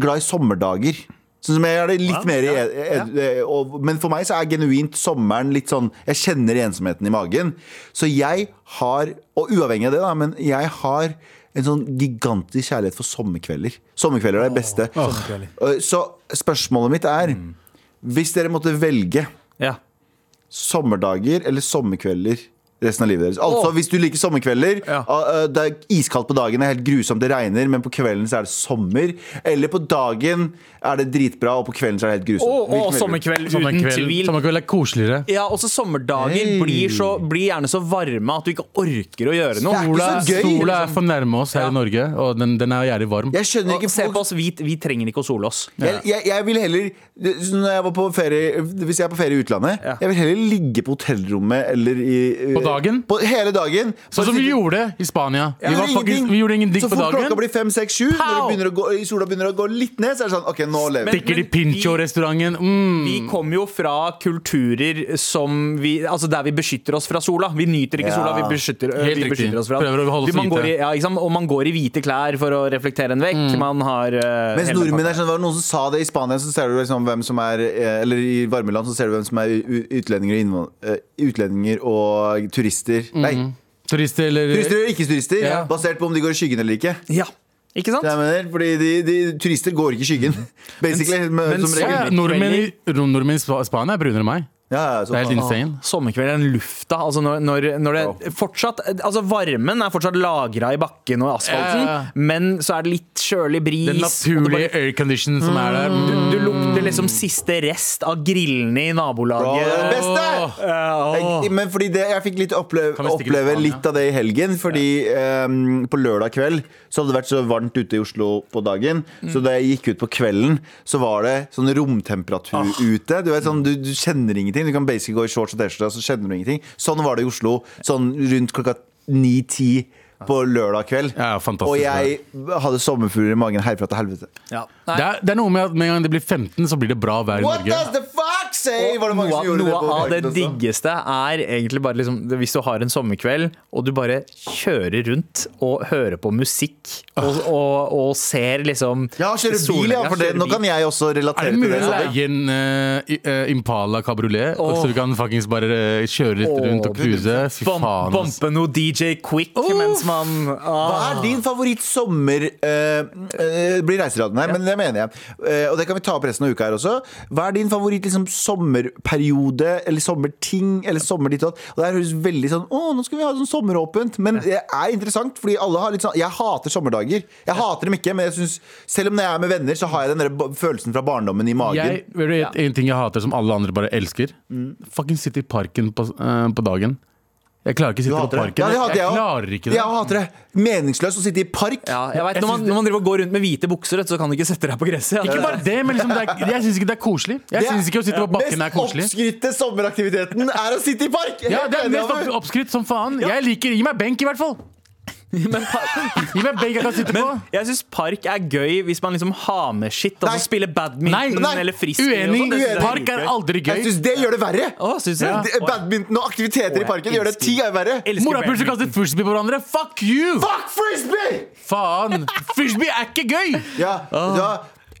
Speaker 4: glad i sommerdager. Sånn som jeg er det litt mer i ja. og, Men for meg så er genuint sommeren litt sånn Jeg kjenner ensomheten i magen. Så jeg har, og uavhengig av det, da, men jeg har en sånn gigantisk kjærlighet for sommerkvelder. Sommerkvelder er det beste. Uh, Så spørsmålet mitt er Hvis dere måtte velge
Speaker 3: Ja.
Speaker 4: sommerdager eller sommerkvelder resten av livet deres. Altså. Hvis du liker sommerkvelder,
Speaker 3: Ja.
Speaker 4: uh, det er iskaldt på dagen, det er helt grusomt, det regner, men på kvelden så er det sommer. Eller på dagen er det dritbra, og på kvelden så er det helt grusomt.
Speaker 3: Og, og sommerkveld, uten
Speaker 2: Sommerkveld,
Speaker 3: tvil.
Speaker 2: sommerkveld er koseligere.
Speaker 3: Ja, også sommerdager
Speaker 4: Hey.
Speaker 3: blir, så, blir gjerne så varme at du ikke orker å gjøre noe.
Speaker 4: Det er ikke
Speaker 2: Sola,
Speaker 4: så gøy,
Speaker 2: sola er
Speaker 4: liksom.
Speaker 2: for nærme oss her
Speaker 3: Ja.
Speaker 2: i Norge, og den, den er jævlig varm.
Speaker 4: Jeg skjønner
Speaker 3: Og
Speaker 4: folk...
Speaker 3: se på oss, vi, vi trenger ikke å sole oss.
Speaker 4: Jeg, jeg, jeg vil heller Når jeg var på ferie Hvis jeg er på ferie i utlandet
Speaker 3: Ja.
Speaker 4: Jeg vil heller ligge på hotellrommet Eller i
Speaker 2: På dagen?
Speaker 4: På hele dagen
Speaker 2: Sånn som vi gjorde i Spania. Vi, var faktisk, vi gjorde ingenting
Speaker 4: Så
Speaker 2: på
Speaker 4: fort klokka blir 5-6-7 Når det begynner å gå, sola begynner å gå litt ned Så er det sånn, ok, nå lever vi
Speaker 2: Stikker
Speaker 3: vi-
Speaker 2: Pincho-restauranten. Mm.
Speaker 3: Vi kommer jo fra kulturer som vi Altså der vi beskytter oss fra sola. Vi nyter ikke
Speaker 4: Ja.
Speaker 3: sola, vi beskytter, øh,
Speaker 2: Helt
Speaker 3: vi beskytter oss fra
Speaker 2: Prøver å holde oss
Speaker 3: man hvite. i, ja, liksom. Og man går i hvite klær for å reflektere en vekk. Man har øh,
Speaker 4: Mens nordmenn er sånn, var det noen som sa det I Spania så ser du liksom hvem som er eh, Eller i varmeland så ser du hvem som er utlendinger og, innvand- eh, utlendinger og turister Nei,
Speaker 2: Turister eller
Speaker 4: turister eller ikke-turister
Speaker 2: Ja.
Speaker 4: Basert på om de går i skyggen eller ikke
Speaker 3: Ja, ikke sant?
Speaker 4: Det jeg mener, fordi de, de, turister går ikke i skyggen [LAUGHS] Basically,
Speaker 3: men
Speaker 4: som
Speaker 3: så-
Speaker 2: ja,
Speaker 4: regel
Speaker 2: nordmenn, i, nordmenn i Spa- Spania er brunere enn meg.
Speaker 4: ja, ja, så
Speaker 2: Det er helt
Speaker 4: faen.
Speaker 2: insane.
Speaker 3: Sommerkvelden, lufta altså når, når, når det fortsatt Altså Varmen er fortsatt lagra i bakken og asfalten,
Speaker 2: Ja, ja.
Speaker 3: men så er det litt kjølig bris.
Speaker 2: Den
Speaker 3: og det
Speaker 2: naturlige
Speaker 3: bare-
Speaker 2: aircondition som er der.
Speaker 3: du, du lukter liksom siste rest av grillene i
Speaker 4: er
Speaker 3: nabolaget.
Speaker 4: det beste! Jeg, men fordi det, jeg fikk litt oppleve, oppleve
Speaker 2: litt
Speaker 4: litt av det i helgen. Fordi um, på lørdag kveld så hadde det vært så varmt ute i Oslo på dagen. Så da jeg gikk ut på kvelden, så var det sånn romtemperatur ute. Du, vet, sånn, du, du kjenner ingenting. Du kan basically gå i shorts og T-skjorte, og så kjenner du ingenting. Sånn var det i Oslo. Sånn rundt klokka ni-ti på lørdag kveld.
Speaker 2: Ja,
Speaker 4: og jeg hadde sommerfugler i magen herfra til helvete.
Speaker 3: Ja.
Speaker 2: Det er, det er noe med at med en gang det blir 15, så blir det bra vær i
Speaker 4: What
Speaker 2: Norge.
Speaker 4: does the fuck say? Var det mange
Speaker 3: Noe,
Speaker 4: som gjorde
Speaker 3: noe
Speaker 4: det på
Speaker 3: av det
Speaker 4: også?
Speaker 3: diggeste er egentlig bare liksom Hvis du har en sommerkveld, og du bare kjører rundt og hører på musikk og, og, og ser liksom
Speaker 4: Ja, kjøre bil, ja. For det, nå kan jeg også
Speaker 2: relatere
Speaker 4: relatere
Speaker 2: det
Speaker 4: til
Speaker 2: mulig
Speaker 4: det.
Speaker 2: å leie en uh, Impala kabriolet, oh. så du kan fuckings bare eh, kjøre litt rundt og cruise? Fy faen.
Speaker 3: Bompe noe DJ Quick mens man
Speaker 4: Hva
Speaker 3: ah.
Speaker 4: er din favoritt-sommer uh, Det blir reiseradioen her, men det mener jeg. Uh, og det kan vi ta opp resten av uka her også. Hva er din favoritt liksom, sommerperiode, eller sommerting, eller sommer ditt og datt? Og det her høres veldig sånn Å, nå skal vi ha sånn sommeråpent. Men det er interessant, fordi alle har litt sånn Jeg hater sommerdager. Jeg hater dem ikke, men jeg synes, selv om jeg er med venner, så har jeg den der følelsen fra barndommen i magen.
Speaker 2: Jeg, vet du, en, ting jeg hater som alle andre bare elsker.
Speaker 4: Mm.
Speaker 2: Fucking sitte i parken på, eh, på dagen. Jeg klarer ikke å sitte på parken.
Speaker 4: Ja,
Speaker 2: jeg
Speaker 4: jeg
Speaker 2: klarer ikke det.
Speaker 4: Jeg hater det. Meningsløst å sitte i park.
Speaker 3: ja, jeg vet,
Speaker 2: Jeg
Speaker 3: når, man, når man driver og går rundt med hvite bukser, så kan du ikke sette deg på gresset.
Speaker 2: Ikke bare det, men liksom det er, [LAUGHS] jeg syns ikke det er koselig. Jeg
Speaker 4: Det er-
Speaker 2: ikke å sitte på bakken er koselig Mest
Speaker 4: oppskrytte sommeraktiviteten er å sitte i park!
Speaker 2: Ja, det er mest oppskrytt som faen. Jeg liker Gi meg benk, i hvert fall. På.
Speaker 3: Men jeg syns park er gøy hvis man liksom har med shit. Altså spille badminton
Speaker 2: Nei,
Speaker 4: nei,
Speaker 3: eller frisbee. og
Speaker 2: Uenig.
Speaker 3: sånt. Det
Speaker 2: Park er
Speaker 3: aldri
Speaker 2: aldri
Speaker 4: Jeg
Speaker 2: gøy.
Speaker 4: syns det gjør det verre.
Speaker 3: Å, synes jeg?
Speaker 4: Det- Badminton og aktiviteter i parken gjør det ti ganger verre.
Speaker 3: Elsker
Speaker 2: Morapulser kaster frisbee på hverandre. Fuck you!
Speaker 4: Fuck frisbee!
Speaker 2: Faen! Frisbee er ikke gøy!
Speaker 4: Ja, ja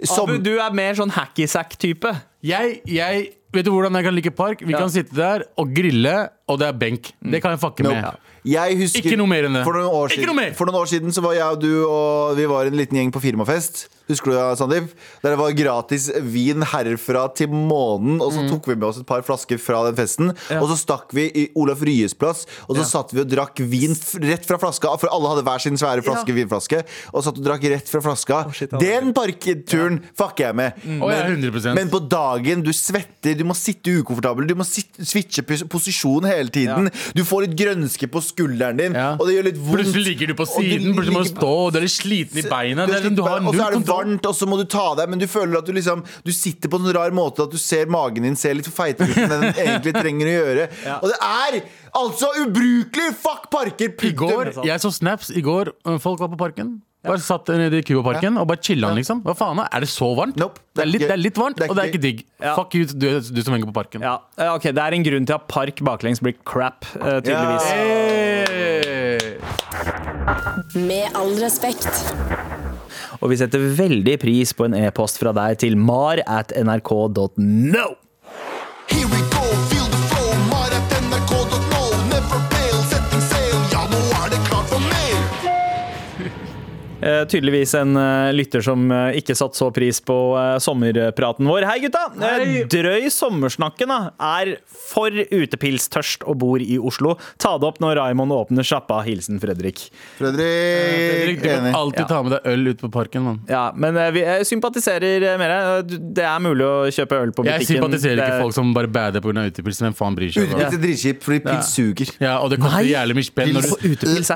Speaker 4: som,
Speaker 3: Abu, du er mer sånn hacky-sack-type.
Speaker 2: Jeg, jeg Vet du hvordan jeg kan like park? Vi
Speaker 3: Ja.
Speaker 2: kan sitte der og grille, og det er benk. Det kan jeg fucke med.
Speaker 4: Nope. Jeg husker,
Speaker 2: Ikke noe mer enn det.
Speaker 4: For noen, år siden, for noen år siden så var jeg og du og vi var en liten gjeng på firmafest. Husker du Sandeep? Der det var gratis vin herfra til månen. Og så
Speaker 2: Mm.
Speaker 4: tok vi med oss et par flasker fra den festen. Og så stakk vi i Olaf Ryes plass, og så satt vi og drakk vin rett fra flaska. For alle hadde hver sin svære flaske vinflaske. Og satt og drakk rett fra flaska.
Speaker 3: shit,
Speaker 4: Den parkturen fucker jeg med.
Speaker 2: Å, ja, 100%.
Speaker 4: men på dagen, du svetter, du må sitte ukomfortabel, du må sitte, switche pos- posisjon hele tiden. Du får litt grønske på skulderen din,
Speaker 2: Ja.
Speaker 4: og det gjør litt vondt.
Speaker 2: Plutselig ligger du på siden, plutselig må du stå, og du er litt sliten i beina. Det er sånn, du har null kontroll.
Speaker 4: Varmt, og så må du ta deg Men du føler at du liksom Du sitter på en sånn rar måte at du ser magen din ser litt for feitere ut enn den [LAUGHS] egentlig trenger å gjøre. Og det er altså ubrukelig! Fuck parker!
Speaker 2: I går, Jeg så snaps i går. Folk var på parken. Bare satt nede i Cuba-parken og bare chiller'n, liksom. Hva faen, er det så varmt?
Speaker 4: Nope.
Speaker 2: Det, er litt, det er litt varmt,
Speaker 4: Det er
Speaker 2: og det er
Speaker 4: ikke
Speaker 2: digg.
Speaker 3: Ja.
Speaker 2: Fuck you, du, du som henger på parken.
Speaker 3: Ja, ok, Det er en grunn til at park baklengs blir crap, eh, tydeligvis.
Speaker 4: Ja.
Speaker 2: Hey!
Speaker 1: Med all respekt.
Speaker 3: Og vi setter veldig pris på en e-post fra deg til mar at nrk.no.
Speaker 7: Here we
Speaker 3: tydeligvis en eh, lytter som eh, ikke satte så pris på eh, sommerpraten vår. Hei, gutta! Hei. drøy sommersnakken da, er for utepilstørst og bor i Oslo. Ta det opp når Raymond åpner sjappa. Hilsen Fredrik.
Speaker 4: Fredrik,
Speaker 2: Fredrik, du kan alltid
Speaker 3: Ja.
Speaker 2: ta med deg øl ut på parken, mann.
Speaker 3: Ja, men eh, vi jeg sympatiserer med deg. Det er mulig å kjøpe øl på butikken.
Speaker 2: Jeg sympatiserer ikke
Speaker 3: Det-
Speaker 2: folk som bare bader pga. utepils. Hvem faen bryr seg?
Speaker 4: Utepils er dritkjipt, fordi pils suger.
Speaker 2: Ja, og det koster jævlig mye spenn. Når du,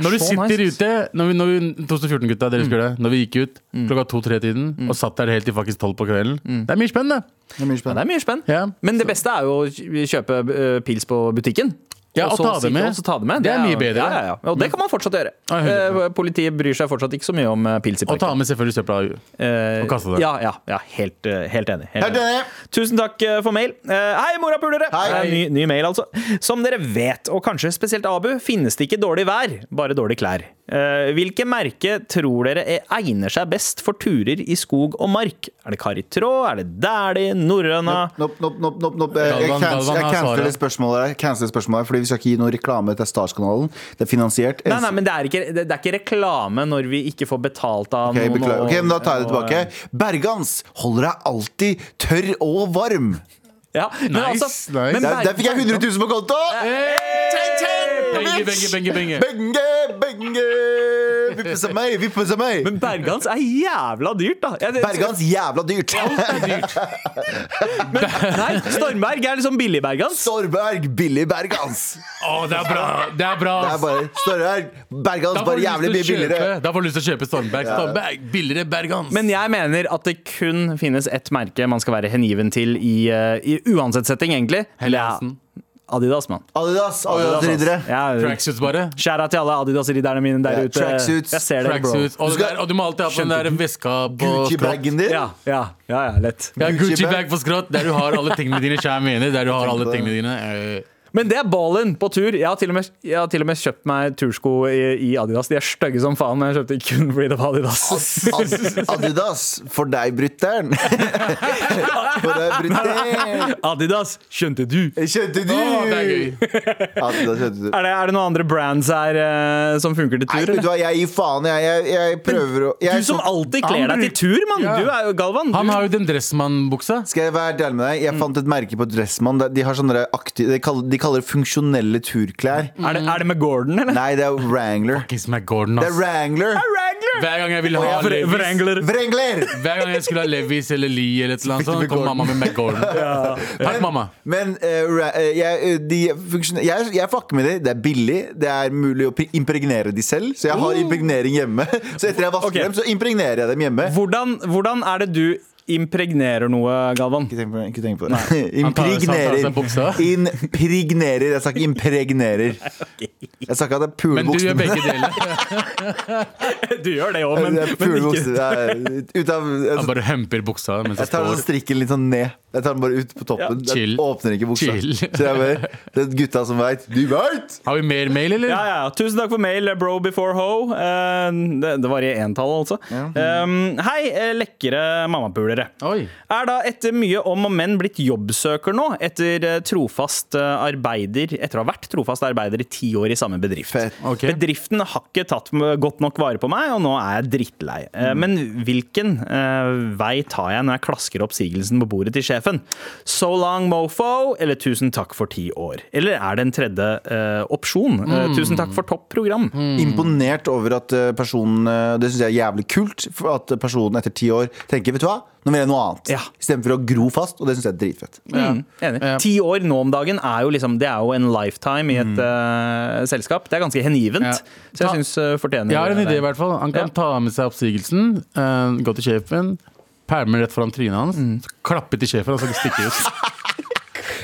Speaker 2: når du sitter
Speaker 3: nice.
Speaker 2: ute Når vi, når vi 2014-gutta, dere husker det? Når vi gikk ut
Speaker 3: Mm.
Speaker 2: klokka to-tre-tiden og satt der helt til faktisk tolv på kvelden. Det er mye spenn, det.
Speaker 4: Det er mye
Speaker 3: Ja,
Speaker 4: spennende.
Speaker 3: det er mye spenn.
Speaker 2: Ja.
Speaker 3: Men det beste er jo å kjøpe eh, pils på butikken.
Speaker 2: Ja, og
Speaker 3: så
Speaker 2: ta det med.
Speaker 3: og så ta det med.
Speaker 2: Det er mye bedre.
Speaker 3: Ja, ja, ja. Og det kan man fortsatt gjøre.
Speaker 2: Ja, 100%.
Speaker 3: Eh, Politiet bryr seg fortsatt ikke så mye om eh, pils i
Speaker 2: Og ta med selvfølgelig søpla.
Speaker 3: Eh,
Speaker 2: og kaste det.
Speaker 3: Ja, ja, ja helt, eh, helt enig. Helt
Speaker 4: Helt enig.
Speaker 3: Tusen takk eh, for mail. Eh, Hei, morapulere! Eh, Ny, ny mail, altså. Som dere vet, og kanskje spesielt Abu, finnes det ikke dårlig vær, bare dårlige klær. Eh, Hvilke merke tror dere er- egner seg best for turer i skog og mark? Er det Kari Traa? Er det Dæhlie? Norrøna?
Speaker 4: Nope, nope, nope, nope, nope. Eh, Jeg
Speaker 2: Galvan-
Speaker 4: jeg canceler spørsmålet her, canceler spørsmålet her, fordi vi skal ikke gi noe reklame til Starskanalen. Det er finansiert.
Speaker 3: Nei, nei, men det er, ikke, det, er ikke reklame når vi ikke får betalt av
Speaker 4: Ok,
Speaker 3: noen. og-
Speaker 4: Ok, men Da tar jeg det tilbake. Bergans holder deg alltid tørr og varm.
Speaker 3: Ja, men
Speaker 2: Nice,
Speaker 3: altså,
Speaker 2: nice.
Speaker 3: men
Speaker 4: Der, der fikk jeg 100 000 på konto!
Speaker 2: Benge, benge, benge, benge.
Speaker 4: Benge, benge! [LAUGHS] Vippe av meg, Vippes av meg!
Speaker 3: Men Bergans er jævla dyrt, da. Jeg,
Speaker 4: Bergans jævla dyrt. [LAUGHS]
Speaker 3: Nei, Stormberg er liksom billig Bergans.
Speaker 4: Stormberg, billig Bergans.
Speaker 2: Å, det er bra! Det er bra!
Speaker 4: Det er bare Stormberg, Bergans bare jævlig mye billigere.
Speaker 2: Da får du lyst til å kjøpe Stormberg. Stormberg, billigere Bergans.
Speaker 3: Men jeg mener at det kun finnes ett merke man skal være hengiven til i, eh, i uansett setting, egentlig.
Speaker 2: Helly
Speaker 3: Ja,
Speaker 2: Hansen.
Speaker 3: Adidas, mann.
Speaker 4: Adidas, Adidas-riddere.
Speaker 3: Ja,
Speaker 2: Tracksuits, bare.
Speaker 3: Skjæra til alle Adidas-ridderne mine der
Speaker 4: Ja,
Speaker 3: ute.
Speaker 4: tracksuits,
Speaker 3: Jeg ser dere, bro.
Speaker 2: Og,
Speaker 4: skal-
Speaker 2: og du må alltid ha på den der veska på.
Speaker 4: Gucci-bagen din.
Speaker 3: Ja, ja, ja, ja, lett.
Speaker 2: Ja,
Speaker 4: Gucci
Speaker 2: Gucci
Speaker 4: bag.
Speaker 2: bag på skrått, der du har alle tingene dine. Kjære mener, der du har alle tingene dine.
Speaker 3: Men det er ballen på tur. Jeg har til og med, jeg har til og med kjøpt meg tursko i, i Adidas. De er stygge som faen, men jeg kjøpte kun fordi det var Adidas.
Speaker 4: Ad- Adidas, for deg, brutter'n. [LAUGHS] For deg, brutter'n.
Speaker 3: Adidas, skjønte du?
Speaker 4: Skjønte du?
Speaker 2: Oh, det er gøy.
Speaker 4: Adidas, skjønte du.
Speaker 3: Er det, er det noen andre brands her uh, som funker til
Speaker 4: Nei,
Speaker 3: tur?
Speaker 4: vet du hva, jeg gir faen. Jeg, jeg, jeg prøver å jeg,
Speaker 3: Du som alltid kler deg til tur, mann!
Speaker 2: Ja.
Speaker 3: Du er jo Galvan.
Speaker 2: Han har jo den Dressmann-buksa.
Speaker 4: Skal jeg være ærlig med deg? Jeg fant et merke på Dressmann. De har sånne aktive, de, kaller, det funksjonelle turklær.
Speaker 3: er, det, er det med Gordon, eller?
Speaker 4: Nei, det er Wrangler.
Speaker 2: Kiss McGordon,
Speaker 4: Det er
Speaker 2: ass.
Speaker 4: Wrangler.
Speaker 3: Wrangler!
Speaker 2: Hver gang jeg ville ha
Speaker 3: Vre-
Speaker 2: Levis
Speaker 3: Wrangler.
Speaker 4: Wrangler!
Speaker 2: Hver gang jeg skulle ha Levis eller Lee eller et eller annet sånt, kom mamma med McGordon. [LAUGHS] Takk, mamma.
Speaker 4: Men eh, ra- eh, jeg, eh, de jeg, jeg fucker med det. Det er billig. Det er mulig å impregnere de selv. Så jeg har impregnering hjemme. [LAUGHS] Så etter jeg vasker
Speaker 3: Ok.
Speaker 4: dem, så impregnerer jeg dem hjemme.
Speaker 3: Hvordan, hvordan er det du impregnerer noe, Galvan?
Speaker 4: Ikke tenk på det. Ikke tenk på det.
Speaker 2: Han han.
Speaker 4: Impregnerer. Impregnerer. Jeg sa ikke impregnerer. [LAUGHS] Jeg sa ikke at det er pulebuksene.
Speaker 2: Men du gjør begge deler. [LAUGHS]
Speaker 3: Du gjør det òg, men,
Speaker 4: Det
Speaker 3: men ikke
Speaker 4: Ut av
Speaker 2: Han
Speaker 4: altså,
Speaker 2: bare humper buksa mens
Speaker 4: Jeg tar den strikken litt sånn ned. Jeg tar den bare ut på toppen.
Speaker 2: Ja, chill.
Speaker 4: Jeg åpner ikke buksa.
Speaker 2: Chill.
Speaker 4: Så jeg bare, det er gutta som veit. Du veit!
Speaker 2: Har vi mer mail, eller?
Speaker 3: Ja, ja, ja. Tusen takk for mail, bro before ho. Eh, det, det var i entall, altså. Um, hei, lekre lekre mammapulere.
Speaker 2: Oi.
Speaker 3: Er da etter mye om og men blitt jobbsøker nå, etter eh, trofast eh, arbeider Etter å ha vært trofast arbeider i ti år i samme bedrift.
Speaker 2: Okay.
Speaker 3: Bedriften har ikke tatt godt nok vare på meg, og nå er jeg drittlei. Mm. Men hvilken eh, vei tar jeg når jeg klasker oppsigelsen på bordet til sjefen? So long, mofo, eller tusen takk for ti år? Eller er det en tredje uh, opsjon? Eh, tusen takk for topp program.
Speaker 4: Imponert over at eh, personen eh, Det syns jeg er jævlig kult. At personen etter ti år tenker vet du hva, nå vil jeg noe annet.
Speaker 3: Ja.
Speaker 4: Istedenfor å gro fast. Og det syns jeg er dritfett.
Speaker 3: Mm, enig.
Speaker 2: Ja.
Speaker 3: Ti år nå om dagen er jo liksom Det er jo en lifetime i et uh, selskap. Det er ganske henivent.
Speaker 2: Ja.
Speaker 3: Så jeg syns uh, fortjener
Speaker 2: Jeg har en idé, i hvert fall. Han kan
Speaker 3: Ja.
Speaker 2: ta med seg oppsigelsen, uh, gå til sjefen, pælme rett foran trynet hans,
Speaker 3: Mm.
Speaker 2: klappe til sjefen, og så stikke ut. [LAUGHS]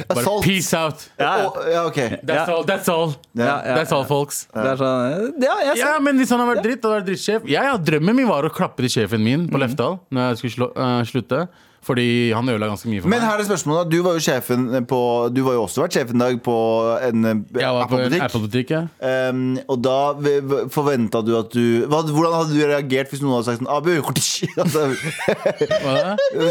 Speaker 2: Bare
Speaker 4: Assault.
Speaker 2: peace out.
Speaker 3: Ja, ja.
Speaker 4: Ja, ok.
Speaker 2: That's
Speaker 3: Ja.
Speaker 2: all, that's all.
Speaker 3: Ja, ja,
Speaker 2: That's all, folks.
Speaker 3: Det er sånn, ja, jeg.
Speaker 2: Ja, men hvis han har vært dritt og vært drittsjef Ja, ja, Drømmen min var å klappe til sjefen min
Speaker 3: Mm.
Speaker 2: på Lefdal Når jeg skulle slå, eh, slutte. Fordi han ødela ganske mye for meg.
Speaker 4: Men her er spørsmålet. Du var jo sjefen på Du var jo også vært sjef en dag på en eh, Apple-butikk.
Speaker 2: Apple-butikk, ja.
Speaker 4: Um, og da forventa du at du hva, Hvordan hadde du reagert hvis noen hadde sagt sånn Abu? [LAUGHS] altså,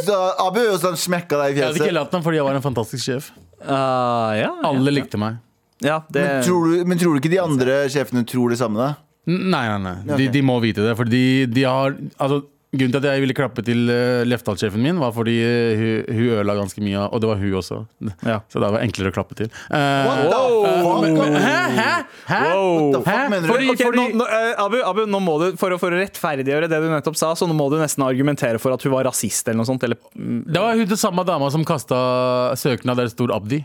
Speaker 4: så, Abu og sånn smekka deg i fjeset.
Speaker 2: Jeg hadde ikke latt ham fordi jeg var en fantastisk sjef.
Speaker 3: Uh, ja,
Speaker 2: Alle likte meg.
Speaker 3: ja, det,
Speaker 4: Men tror, du, men tror du ikke de andre sjefene tror det samme? da?
Speaker 2: Nei, nei, nei. De,
Speaker 4: Ok.
Speaker 2: de må vite det. For de, de har altså, Grunnen til at jeg ville klappe til uh, Lefdal-sjefen min, var fordi uh, hun, hun ødela ganske mye. Og det var hun også.
Speaker 3: Ja. [LAUGHS]
Speaker 2: Så da var det enklere å klappe til. Eh,
Speaker 4: What the fuck?
Speaker 2: Hæ? Hæ? Hæ?
Speaker 3: Wow.
Speaker 2: Hæ?
Speaker 4: du?
Speaker 2: Fordi,
Speaker 3: Ok,
Speaker 2: fordi,
Speaker 3: nå, nå, eh, Abu, Abu, nå må du, for å, for å rettferdiggjøre det du nettopp sa, så nå må du nesten argumentere for at hun var rasist eller noe sånt. Eller, mm,
Speaker 2: det var hun den samme dama som kasta søknad der det stod Abdi.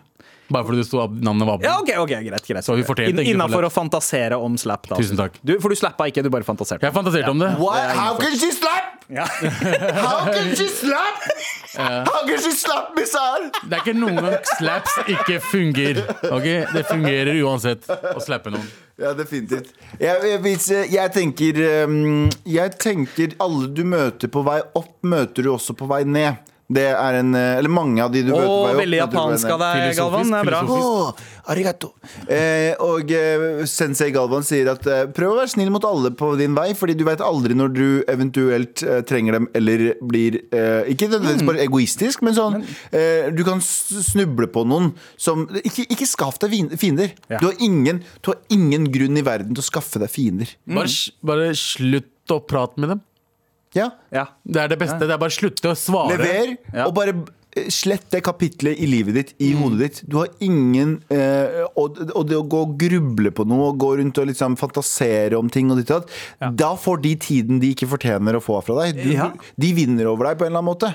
Speaker 2: Bare fordi det sto navnet var Abdi.
Speaker 3: ja, ok, ok, greit, greit.
Speaker 2: Så vi fortjente egentlig
Speaker 3: Innafor å fantasere om slap. Da.
Speaker 2: Tusen takk.
Speaker 3: Du, for du slappa ikke, du bare fantaserte.
Speaker 2: Jeg fantaserte om det.
Speaker 4: What? [LAUGHS] How can she slap?
Speaker 3: Ja.
Speaker 4: How can she slap? How can she slap Missile?
Speaker 2: Det er ikke noen gang slaps ikke fungerer. Ok? Det fungerer uansett å slappe noen.
Speaker 4: Ja, definitivt. Jeg, jeg, jeg tenker um, Jeg tenker alle du møter på vei opp, møter du også på vei ned. Det er en eh, Eller mange av de du møter på vei
Speaker 3: veldig japansk av deg, Galvan. Det er bra.
Speaker 4: Oh, arigato. Eh, og eh, sensei Galvan sier at eh, prøv å være snill mot alle på din vei, fordi du vet aldri når du eventuelt eh, trenger dem eller blir eh, Ikke nødvendigvis bare egoistisk, men sånn eh, Du kan snuble på noen som Ikke, ikke skaff deg fiender.
Speaker 3: Ja.
Speaker 4: Du, har ingen, du har ingen grunn i verden til å skaffe deg fiender.
Speaker 2: Bare, bare slutt å prate med dem.
Speaker 4: Ja.
Speaker 3: Ja.
Speaker 2: Det er det beste. Det er bare å slutte å svare.
Speaker 4: Lever,
Speaker 3: Ja.
Speaker 4: og bare eh, slett det kapitlet i livet ditt, i hodet ditt. Du har ingen eh, og, og det å gå og gruble på noe og gå rundt og liksom fantasere om ting og ditt og datt, da får de tiden de ikke fortjener å få fra deg. Du,
Speaker 3: Ja.
Speaker 4: De vinner over deg på en eller annen måte.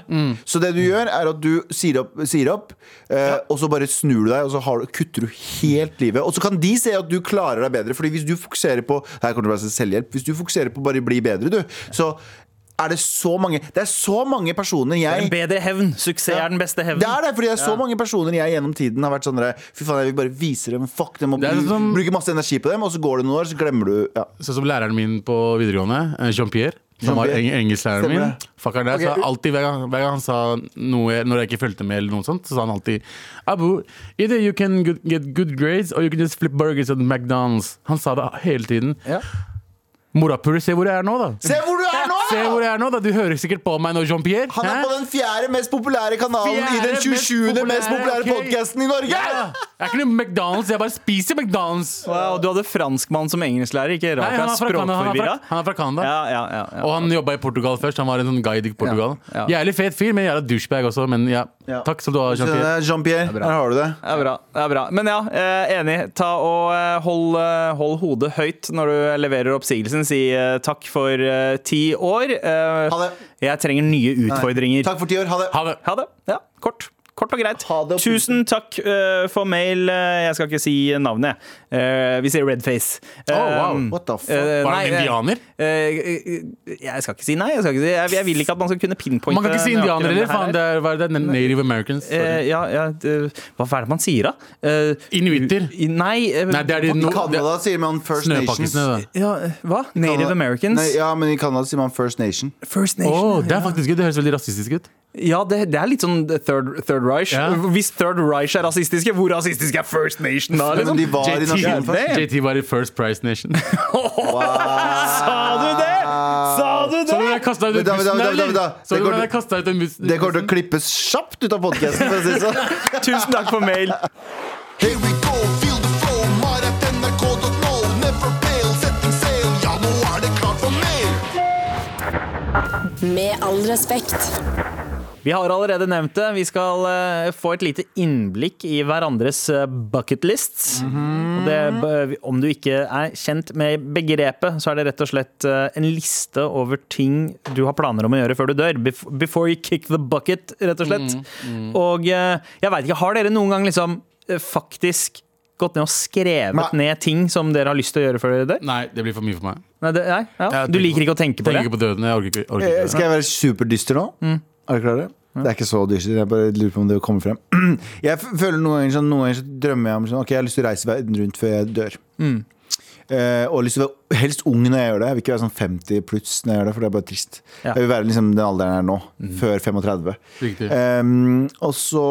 Speaker 4: Så det du gjør, er at du sier opp, sier opp eh, og så bare snur du deg, og så har, du- kutter du helt livet. Og så kan de se at du klarer deg bedre, Fordi hvis du fokuserer på Her kommer det til å være selvhjelp. Hvis du fokuserer på bare bli bedre, du, så er det så mange Det er så mange personer jeg
Speaker 3: En bedre hevn. Suksess er den beste hevnen.
Speaker 4: det er det, fordi det er så mange personer jeg gjennom tiden har vært sånn Fy faen, jeg vil bare vise dem, fuck dem og
Speaker 2: Det er
Speaker 4: bru-
Speaker 2: som-
Speaker 4: bruke masse energi på dem, og så går det noen år, så glemmer du ja.
Speaker 2: Sånn som læreren min på videregående, eh, Jean-Pierre. Som var eng
Speaker 4: engelsklæreren
Speaker 2: min.
Speaker 4: Fuck
Speaker 2: Fuckeren der,
Speaker 4: Ok,
Speaker 2: sa alltid, hver gang, hver gang han sa noe når jeg ikke fulgte med, eller noe sånt, så sa han alltid Abu, either you can get good grades, or you can just flip burgers at McDonald's. Han sa det hele tiden.
Speaker 3: Ja.
Speaker 2: Morapuler, se hvor jeg er nå, da.
Speaker 4: Se hvor du er!
Speaker 2: Se hvor jeg er nå, da. Du hører sikkert på meg nå, Jean-Pierre.
Speaker 4: Han er
Speaker 2: Hæ?
Speaker 4: på den fjerde mest populære kanalen i den 27.
Speaker 2: mest
Speaker 4: mest populære
Speaker 2: ok.
Speaker 4: podkasten i Norge!
Speaker 2: Ja. Jeg er ikke noe McDonald's, jeg bare spiser McDonald's.
Speaker 3: Wow, du hadde franskmann som engelsklærer. Ikke
Speaker 2: Nei,
Speaker 3: rart
Speaker 2: han
Speaker 3: jeg
Speaker 2: er
Speaker 3: er
Speaker 2: fra Canada. Han er
Speaker 3: språkforvirra.
Speaker 2: fra, han er fra Canada.
Speaker 3: Ja, ja, ja, ja.
Speaker 2: Og han jobba i Portugal først. Han var en sånn guide i Portugal.
Speaker 3: Ja, ja.
Speaker 2: Jævlig fet fyr, men jævla douchebag også. Men ja,
Speaker 4: Ja.
Speaker 2: takk skal du ha, Jean-Pierre.
Speaker 4: eh, Jean-Pierre, her har du det.
Speaker 3: Det er bra. det er bra Men ja, eh, enig. Ta og eh, hold, eh, hold hodet høyt når du leverer oppsigelsen. Si eh, takk for eh, ti år. Eh,
Speaker 4: Ha det.
Speaker 3: Jeg trenger nye utfordringer.
Speaker 4: Takk for ti år. Ha det.
Speaker 2: Ha det.
Speaker 3: Ha det. Ja, kort. Kort og greit. Tusen takk uh, for mail. Eh, jeg skal ikke si navnet. Uh, vi sier Redface.
Speaker 2: Oh, wow.
Speaker 4: What the fuck?
Speaker 2: Var han indianer?
Speaker 3: jeg skal ikke si nei. Jeg, skal ikke si, jeg, jeg vil ikke at man skal kunne pinpointe
Speaker 2: Man kan ikke si indianer heller. Faen,
Speaker 3: er.
Speaker 2: det er, hva er det? Native Americans.
Speaker 3: Eh, ja, ja det, Hva er det man sier, da? Eh,
Speaker 2: Inuitter.
Speaker 3: i- Nei,
Speaker 2: Nei, det er de no, I
Speaker 4: Canada sier man First Nations.
Speaker 3: Ja, Hva? Native Americans?
Speaker 4: Nei, ja, men i Canada sier man First Nation.
Speaker 3: First Nation.
Speaker 2: det er faktisk gøy. Det høres veldig rasistisk ut.
Speaker 3: Ja, det, det er litt sånn Third, third Reich.
Speaker 2: Ja.
Speaker 3: Hvis Third Reich er rasistiske, hvor rasistisk er First Nation da? Liksom?
Speaker 4: de var
Speaker 2: JT,
Speaker 4: nasjonen.
Speaker 2: JT var i First Price Nation. [LAUGHS]
Speaker 3: Sa du det?! Sa du det?!
Speaker 2: Så du kastet ut bussen, eller? Så du ut den bussen?
Speaker 4: Det kommer til å klippes kjapt ut av podkasten, for å si det sånn. [LAUGHS]
Speaker 3: Tusen takk for mail.
Speaker 7: Here we go, feel the flow, mar.nrk.no. Never fail, setting sail, ja, nå er det klart for mer.
Speaker 1: Med all respekt.
Speaker 3: Vi har allerede nevnt det. Vi skal eh, få et lite innblikk i hverandres uh, bucket lists. Og det, om du ikke er kjent med begrepet, så er det rett og slett eh, en liste over ting du har planer om å gjøre før du dør. Bef before you kick the bucket, rett og slett. Og eh, jeg veit ikke, har dere noen gang liksom eh, faktisk gått ned og skrevet
Speaker 4: Nei.
Speaker 3: ned ting som dere har lyst til å gjøre før dere dør?
Speaker 2: Nei, det blir for mye for meg.
Speaker 3: Nei, det, nei? Ja.
Speaker 2: Jeg
Speaker 3: Du
Speaker 2: tenker
Speaker 3: liker ikke å tenke på det?
Speaker 2: Ikke på døden. Jeg orker ikke. Orker
Speaker 4: Eh,
Speaker 2: ikke.
Speaker 4: Skal jeg være superdyster nå? Er dere klare? Det er ikke så dyrt. Jeg bare lurer på om det kommer frem. [CLEARS THROAT] Jeg føler Noen ganger sånn, noen ganger så drømmer jeg om sånn, Ok, jeg har lyst til å reise verden rundt før jeg dør. Eh, og lyst til å være helst ung når jeg gjør det. Jeg vil ikke være sånn 50 pluss når jeg gjør det, for det er bare trist.
Speaker 3: Ja.
Speaker 4: Jeg vil være liksom den alderen jeg er nå, før 35. Um, og så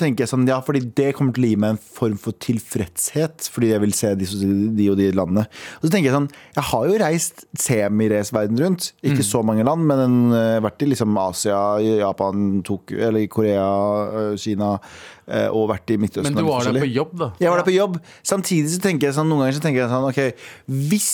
Speaker 4: tenker jeg sånn, ja, fordi det kommer til å gi meg en form for tilfredshet, fordi jeg vil se de, de og de landene. Og så tenker jeg sånn, jeg har jo reist semi-race verden rundt. Ikke så mange land, men en, eh, vært i liksom Asia, Japan, Tokyo, eller Korea, eh, Kina, eh, og vært i Midtøsten.
Speaker 2: Men du var der på jobb, da.
Speaker 4: Jeg var der på jobb. Samtidig så tenker jeg sånn, noen ganger så tenker jeg sånn, ok, hvis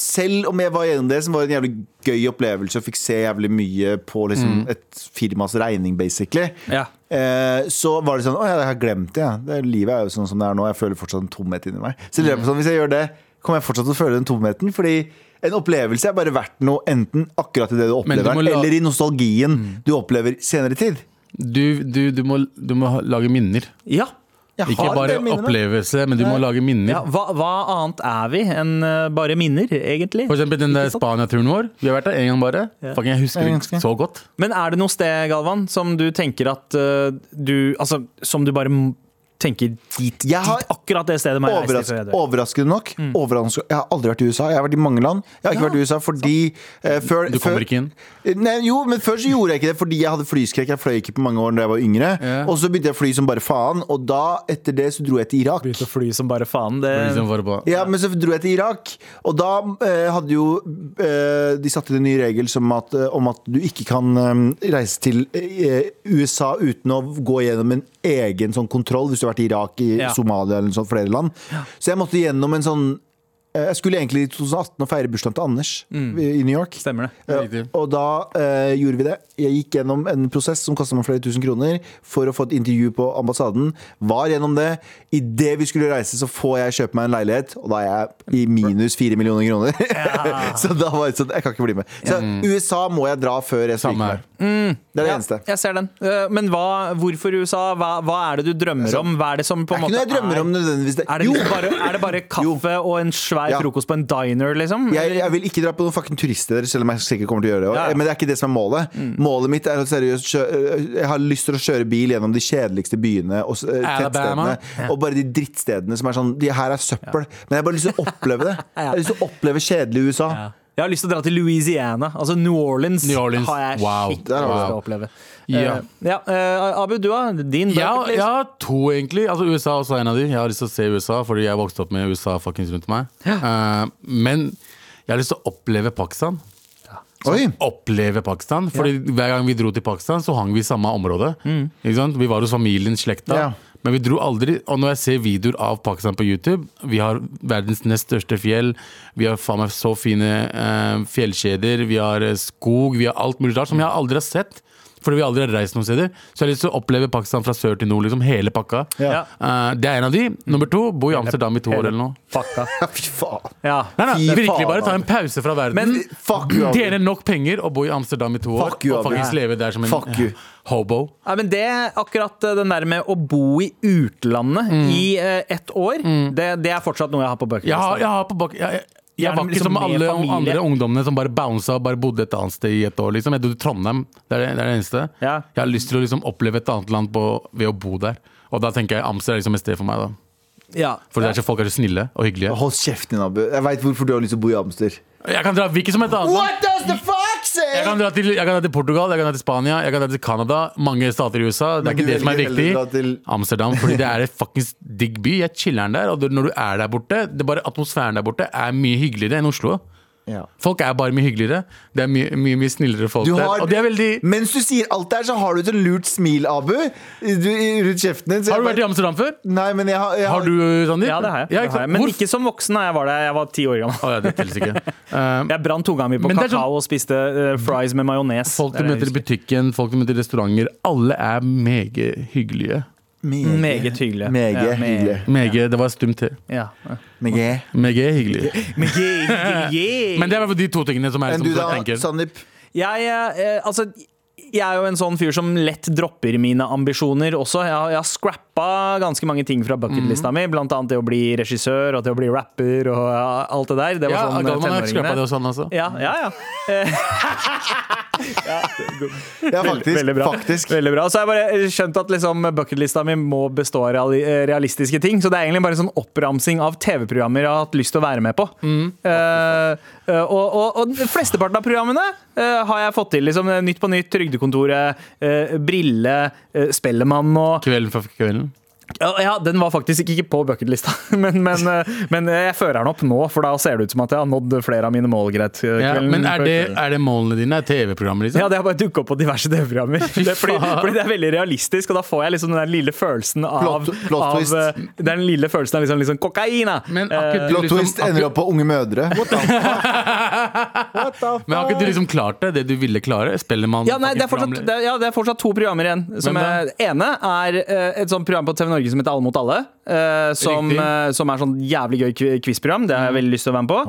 Speaker 4: selv om jeg var gjennom det, som var en jævlig gøy opplevelse og fikk se jævlig mye på liksom, et firmas regning, basically,
Speaker 3: Ja.
Speaker 4: eh, så var det sånn Å ja, jeg har glemt det. Det. Livet er jo sånn som det er nå. Jeg føler fortsatt en tomhet inni meg. Så jeg sånn, hvis jeg gjør det, kommer jeg fortsatt til å føle den tomheten? Fordi en opplevelse er bare verdt noe enten akkurat i det du opplever,
Speaker 2: du la-
Speaker 4: eller i nostalgien du opplever senere i tid.
Speaker 2: Du, du, du, må, du må lage minner.
Speaker 3: ja.
Speaker 4: Jeg
Speaker 2: Ikke
Speaker 4: har
Speaker 2: bare opplevelse, men du må lage minner.
Speaker 3: ja hva, hva annet er vi enn eh, bare minner, egentlig?
Speaker 2: For eksempel den Spania-turen vår. Vi har vært der én gang bare. Fucking, jeg husker det så godt.
Speaker 3: Men er det noe sted, Galvan, som du tenker at uh, du Altså, som du bare tenker dit,
Speaker 4: Jeg har-
Speaker 3: dit akkurat det stedet må jeg reise til
Speaker 4: overraskende nok. Overraskende, jeg har aldri vært i USA. Jeg har vært i mange land. Jeg har ikke vært i USA fordi eh, før,
Speaker 2: Du kommer
Speaker 4: før-
Speaker 2: ikke inn.
Speaker 4: Nei, jo, men før så gjorde jeg ikke det fordi jeg hadde flyskrekk. Jeg fløy ikke på mange år da jeg var yngre.
Speaker 2: Yeah.
Speaker 4: Og så begynte jeg å fly som bare faen, og da, etter det, så dro jeg til Irak.
Speaker 3: Begynte å fly som bare faen. Det.
Speaker 4: Ja, men så dro jeg til Irak, og da eh, hadde jo eh, De satte inn en ny regel som at, eh, om at du ikke kan eh, reise til eh, USA uten å gå gjennom en egen sånn kontroll hvis du har vært i Irak, i
Speaker 3: Ja.
Speaker 4: Somalia eller sånt, flere land. Så jeg måtte gjennom en sånn eh, Jeg skulle egentlig i 2018 og feire bursdagen til Anders i i New York.
Speaker 3: Stemmer det.
Speaker 4: Ja, og da uh, gjorde vi det. Jeg gikk gjennom en prosess som kosta meg flere tusen kroner for å få et intervju på ambassaden. Var gjennom det. Idet vi skulle reise, så får jeg kjøpe meg en leilighet, og da er jeg i minus fire millioner kroner. [LAUGHS] så da var det sånn, jeg kan ikke bli med. Så USA må jeg dra før jeg stryker meg. Det er det
Speaker 3: Ja,
Speaker 4: eneste.
Speaker 3: jeg ser den. Eh, Men hva, hvorfor USA? Hva, hva er det du drømmer om? Hva er det som på en
Speaker 4: er
Speaker 3: måte
Speaker 4: nødvendigvis. Det.
Speaker 3: Er det,
Speaker 4: Jo,
Speaker 3: bare, er det bare [LAUGHS] kaffe og en svær
Speaker 4: Ja.
Speaker 3: frokost på en diner, liksom?
Speaker 4: jeg, jeg vil ikke dra på noen fucking turiststeder, selv om jeg sikkert kommer til å gjøre det.
Speaker 3: Ja.
Speaker 4: Men det er ikke det som er målet. Målet mitt er å seriøst Jeg har lyst til å kjøre bil gjennom de kjedeligste byene og eh, tettstedene. Og bare de drittstedene som er sånn De her er søppel. Men jeg har bare lyst til å oppleve det. [LAUGHS] Jeg har lyst til å oppleve kjedelig USA.
Speaker 3: Ja. Jeg har lyst til å dra til Louisiana. Altså New Orleans,
Speaker 2: New Orleans.
Speaker 3: har jeg
Speaker 2: Wow.
Speaker 3: skikkelig lyst til å oppleve.
Speaker 2: Ja.
Speaker 3: Uh, ja, Uh, Abu, du har din
Speaker 2: Ja,
Speaker 3: bucket list.
Speaker 2: jeg to, egentlig. Altså USA er en av de. Jeg har lyst til å se USA, fordi jeg vokste opp med USA fuckings rundt meg. Uh, men jeg har lyst til å oppleve Pakistan.
Speaker 4: Oi!
Speaker 2: Oppleve Pakistan. Fordi hver gang vi dro til Pakistan, så hang vi i samme område. Ikke sant? Vi var hos familien, slekta.
Speaker 4: Ja.
Speaker 2: Men vi dro aldri Og når jeg ser videoer av Pakistan på YouTube Vi har verdens nest største fjell. Vi har faen meg så fine eh, fjellkjeder. Vi har eh, skog. Vi har alt mulig rart som jeg aldri har sett. Fordi vi aldri har reist noen steder. Så jeg har lyst til å oppleve Pakistan fra sør til nord. Liksom Hele pakka.
Speaker 3: Ja.
Speaker 2: Uh, det er en av de. Nummer to, bo i Amsterdam i to år eller noe.
Speaker 3: Pakka. [LAUGHS]
Speaker 4: Fy faen.
Speaker 3: Ja.
Speaker 2: Nei, nei,
Speaker 4: Fy
Speaker 2: virkelig bare ta en pause fra verden.
Speaker 3: Men-
Speaker 4: Fuck you,
Speaker 2: Tjene nok penger og bo i Amsterdam i to år.
Speaker 4: Fuck you,
Speaker 2: og faktisk leve der som en
Speaker 4: Fuck you. [LAUGHS]
Speaker 2: hobo.
Speaker 3: Nei, men det, akkurat eh, den der med å bo i utlandet
Speaker 2: Mm.
Speaker 3: i uh, ett år, det, det er fortsatt noe jeg har på bucket
Speaker 2: Jeg jeg har på bak... Jeg, jeg, var ikke
Speaker 3: liksom
Speaker 2: som alle
Speaker 3: familie.
Speaker 2: andre ungdommene som bare bounsa og bare bodde et annet sted i et år. Liksom. Jeg bodde i Trondheim. Det er det, det er det eneste.
Speaker 3: Ja.
Speaker 2: Jeg har lyst til å liksom oppleve et annet land på, ved å bo der. Og da tenker jeg Amster er liksom et sted for meg. da
Speaker 3: Ja.
Speaker 2: For der er folk er så snille og hyggelige.
Speaker 4: Hold kjeften din, Abu. Jeg veit hvorfor du har lyst til å bo i Amster.
Speaker 2: Jeg kan dra hvilket som et annet.
Speaker 4: What does the fuck
Speaker 2: Jeg kan, dra til, jeg kan dra til Portugal, jeg kan dra til Spania, jeg kan dra til Canada. Mange stater i USA. Det er ikke det som er viktig. Amsterdam, fordi det er et fuckings digg by. Jeg chiller'n der. Og når du er der borte, det bare atmosfæren der borte er mye hyggeligere enn Oslo.
Speaker 4: Ja.
Speaker 2: Folk er bare mye hyggeligere. Det er mye, mye, mye snillere folk
Speaker 4: Du
Speaker 2: der.
Speaker 4: har,
Speaker 2: Og de er veldig
Speaker 4: Mens du sier alt det her, så har du et lurt smil, Abu. Du, rundt kjeften din. så
Speaker 2: Har
Speaker 4: du
Speaker 2: du vært i Amsterdam før?
Speaker 4: Nei, men jeg har, jeg
Speaker 2: Har du, Sandeep?
Speaker 3: ja, det har jeg.
Speaker 2: Ja,
Speaker 3: det
Speaker 2: ikke
Speaker 3: har jeg. Men
Speaker 2: Hvor-
Speaker 3: ikke som voksen da jeg var der. Jeg var ti år gammel.
Speaker 2: Oh, ja, det telles ikke. Uh, [LAUGHS]
Speaker 3: Jeg brant tunga mi på
Speaker 2: kakao sånn-
Speaker 3: og spiste uh, fries med majones.
Speaker 2: folk du
Speaker 3: er
Speaker 2: møter i butikken, folk du møter i restauranter. Alle er meget hyggelige.
Speaker 3: Meget hyggelig.
Speaker 4: Meget
Speaker 3: Ja,
Speaker 4: hyggelig.
Speaker 2: Meget, Det var stumt til.
Speaker 3: Ja.
Speaker 4: Meget.
Speaker 2: Meget hyggelig.
Speaker 3: Mege, yeah.
Speaker 2: Men det er i de to tingene som er
Speaker 4: Enn
Speaker 2: som
Speaker 4: du da,
Speaker 2: tenker.
Speaker 4: Sandeep?
Speaker 3: Jeg, eh, altså, jeg er jo en sånn fyr som lett dropper mine ambisjoner også. Jeg har, jeg har scrapa ganske mange ting fra bucketlista mi, blant annet det å bli regissør og det å bli rapper og ja, alt det der. Det var
Speaker 2: Ja,
Speaker 3: sånn eh,
Speaker 2: skrapa det
Speaker 3: tenåringene.
Speaker 2: hos også.
Speaker 3: Ja, ja, ja. [LAUGHS]
Speaker 4: Ja, faktisk.
Speaker 3: Veldig bra.
Speaker 4: faktisk.
Speaker 3: Veldig bra. Så har jeg bare skjønt at liksom, bucketlista mi må bestå av eh, realistiske ting. Så det er egentlig bare en sånn oppramsing av TV-programmer jeg har hatt lyst til å være med på. Mm. Uh, og, og, og flesteparten av programmene uh, har jeg fått til. Liksom, Nytt på nytt, Trygdekontoret, uh, Brille, uh, Spellemann og
Speaker 2: Kvelden for kvelden.
Speaker 3: Ja, ja, den var faktisk ikke på bucketlista, [LAUGHS] men, men, eh, men jeg fører den opp nå, for da ser det ut som at jeg har nådd flere av mine mål. Greit, eh,
Speaker 2: Ja, men er det, er det målene dine? Er TV-programmer, liksom?
Speaker 3: Ja, det har bare dukket opp på diverse TV-programmer. [LAUGHS] Fordi, fordi det er veldig realistisk, og da får jeg liksom den lille følelsen av,
Speaker 4: Plot- plot
Speaker 3: av eh, Den lille følelsen av liksom, liksom kokaina!
Speaker 2: Men akkurat,
Speaker 3: Eh,
Speaker 2: du
Speaker 4: Plot
Speaker 2: liksom-
Speaker 4: twist ender opp på Unge mødre. What the [LAUGHS]
Speaker 2: Men har ikke du liksom klart det? Det du ville klare? Spellemann?
Speaker 3: ja, nei, det er, fortsatt, det, er, ja, det er fortsatt to programmer igjen. Som er, ene er eh, et sånt program på TV Norge som heter Alle mot alle. eh, som, eh, som er sånn jævlig gøy qui- quizprogram. Det har jeg veldig lyst til å være med på.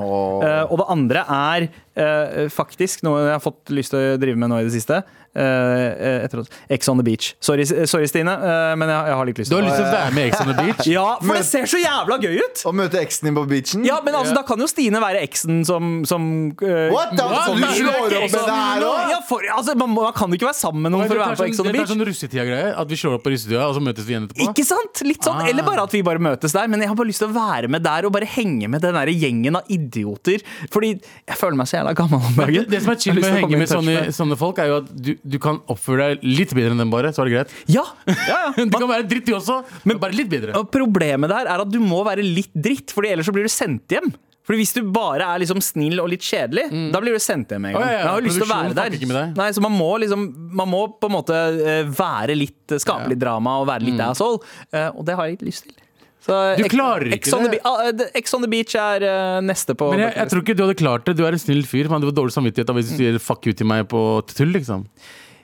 Speaker 3: Eh, og det andre er eh, faktisk noe jeg har fått lyst til å drive med nå i det siste. Eh, etter at Ex on the beach. Sorry, sorry Stine, eh, men jeg, jeg har litt lyst
Speaker 2: Du har lyst til å være med i Ex on the [LAUGHS] Beach?
Speaker 3: Ja, for det ser så jævla gøy ut!
Speaker 4: Å møte eksen din på beachen?
Speaker 3: Ja, men altså, Da kan jo Stine være eksen som, som uh,
Speaker 4: What Da,
Speaker 2: Hva?
Speaker 4: Du slår opp med det her òg?
Speaker 3: ja, for, altså, man, man kan jo ikke være sammen med noen for å være med på Ex on the beach.
Speaker 2: Det er sånn russetida-greie. At vi slår opp på russetida, og så møtes vi igjen etterpå.
Speaker 3: Ikke sant? Litt sånn,
Speaker 2: Ah.
Speaker 3: Eller bare at vi bare møtes der. Men jeg har bare lyst til å være med der og bare henge med den der gjengen av idioter. Fordi jeg føler meg så jævla gammel om dagen.
Speaker 2: Det som er chill med å henge med sånne, sånne folk, er jo at du, du kan oppføre deg litt bedre enn dem, bare. Så er det greit.
Speaker 3: Ja, ja, ja. [LAUGHS]
Speaker 2: Du kan være dritt, du også, men bare litt bedre.
Speaker 3: Og Problemet der er at du må være litt dritt, Fordi ellers så blir du sendt hjem. Fordi Hvis du bare er liksom snill og litt kjedelig, da blir du sendt hjem en gang.
Speaker 2: Oh, ja, ja.
Speaker 3: Jeg har jo lyst til å være der. Nei, så man må liksom Man må på en måte eh, være litt Skape litt drama og være litt asshole. Eh, og det har jeg ikke lyst til. Så
Speaker 2: Du klarer ikke
Speaker 3: Ex on
Speaker 2: det.
Speaker 3: Ah, eh, Ex on the Beach er uh, neste på
Speaker 2: Men jeg, jeg tror ikke du hadde klart det. Du er en snill fyr. Men du har dårlig samvittighet hvis du sier fuck you til meg på tull, liksom.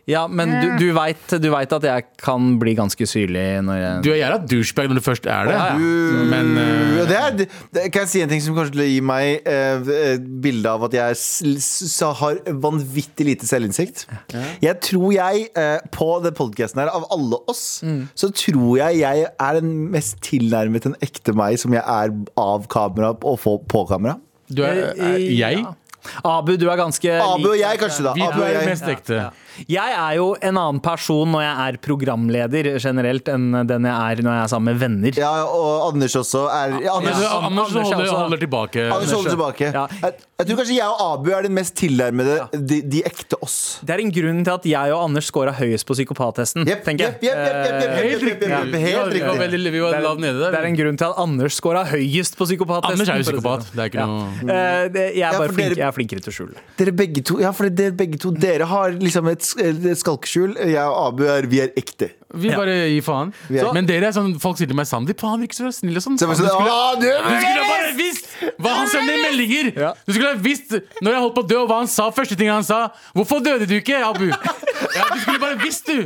Speaker 3: Ja, men du, du veit du vet at jeg kan bli ganske syrlig når jeg
Speaker 2: Du er jævla douchebag når du først er det.
Speaker 3: Ja, ja.
Speaker 2: Men uh,
Speaker 4: det er, det, Kan jeg si en ting som kanskje gir gi meg eh, et bilde av at jeg s- s- har vanvittig lite selvinnsikt? Jeg tror jeg, uh, på den podkasten her, av alle oss, så tror jeg jeg er den mest tilnærmet en ekte meg som jeg er av kamera og få- på kamera.
Speaker 2: du er, er jeg?
Speaker 3: Abu, du er ganske
Speaker 4: Abu og jeg, kanskje, da.
Speaker 2: Vi
Speaker 4: Abu
Speaker 2: er
Speaker 4: jeg.
Speaker 2: mest ekte.
Speaker 3: Jeg er jo en annen person når jeg er programleder generelt, enn den jeg er når jeg er sammen med venner.
Speaker 4: Ja, og Anders også er ja, Anders,
Speaker 3: Ja,
Speaker 2: Anders
Speaker 3: Anders er
Speaker 2: holder,
Speaker 3: også-
Speaker 2: holder tilbake.
Speaker 4: Anders holder tilbake.
Speaker 3: Ja.
Speaker 4: Jeg, jeg tror kanskje jeg og Abu er den mest tilnærmede de, de ekte oss.
Speaker 3: Det er en grunn til at jeg og Anders scora høyest på psykopattesten.
Speaker 4: yep,
Speaker 3: tenker jeg.
Speaker 4: Yep, yep,
Speaker 2: Helt riktig. Vi var,
Speaker 3: Det er en grunn til at Anders scora høyest på psykopattesten.
Speaker 2: Anders er jo psykopat.
Speaker 3: det.
Speaker 2: Det er ikke noe
Speaker 3: Eh, Jeg er bare flink, jeg er flinkere til å skjule.
Speaker 4: Dere begge to, ja, for dere begge to Dere har liksom et, et skalkeskjul. Jeg og Abu er, vi er ekte.
Speaker 2: Vi bare gir faen.
Speaker 4: Er-
Speaker 2: Men dere er sånn, folk sier til meg Sandeep, faen virker så snill og sånn.
Speaker 4: Så
Speaker 2: Du
Speaker 4: sånn,
Speaker 2: skulle,
Speaker 4: «Å, du
Speaker 2: du skulle ha bare visst hva han sender i meldinger!
Speaker 3: Ja.
Speaker 2: Du skulle ha visst når jeg holdt på å dø, og hva han sa. Første ting han sa. Hvorfor døde du ikke, Abu? [LAUGHS] Ja, du skulle bare visst, du!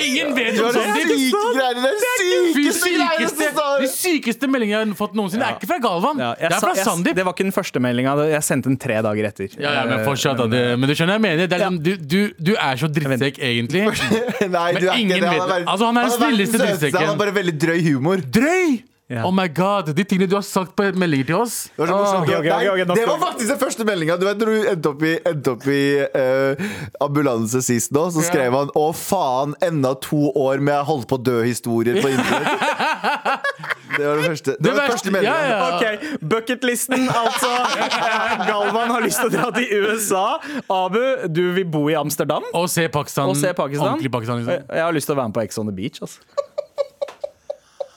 Speaker 2: Ingen vet
Speaker 4: Det
Speaker 2: om
Speaker 4: det
Speaker 2: Sandeep.
Speaker 4: syke greiene! Det er sykeste greiene som står
Speaker 2: de sykeste meldingene jeg har fått noensinne, er ikke fra Galvan.
Speaker 3: Ja,
Speaker 2: det er fra Sandeep.
Speaker 3: Det var ikke den første meldinga. Jeg sendte den tre dager etter.
Speaker 2: Ja, ja, men fortsatt da, det, Men du skjønner jeg mener? Det er liksom, du, du, du er så drittsekk, egentlig. [LAUGHS]
Speaker 4: Nei,
Speaker 2: Men
Speaker 4: du er
Speaker 2: ingen
Speaker 4: ikke det.
Speaker 2: Altså, han er den snilleste drittsekken.
Speaker 4: Han har bare veldig drøy humor.
Speaker 2: Drøy!
Speaker 3: Ja.
Speaker 2: Oh my god, De tingene du har sagt på meldinger til oss.
Speaker 4: Det var, så morsomt.
Speaker 3: okay, okay,
Speaker 4: Nei,
Speaker 3: ok, ok,
Speaker 4: det var faktisk den første meldinga. Du vet når du endte opp i, endte opp i uh, ambulanse sist nå, så skrev han 'Å, faen, enda to år med jeg holdt på å dø-historier på internett'. Det var det første, det var den første meldinga.
Speaker 2: ja, ja.
Speaker 3: Ok, Bucketlisten, altså. Eh, Galvan har lyst til å dra til USA. Abu, du vil bo i Amsterdam.
Speaker 2: Og se Pakistan.
Speaker 3: Og se Pakistan.
Speaker 2: Pakistan liksom.
Speaker 3: Jeg har lyst til å være med på Ex on the Beach. Altså.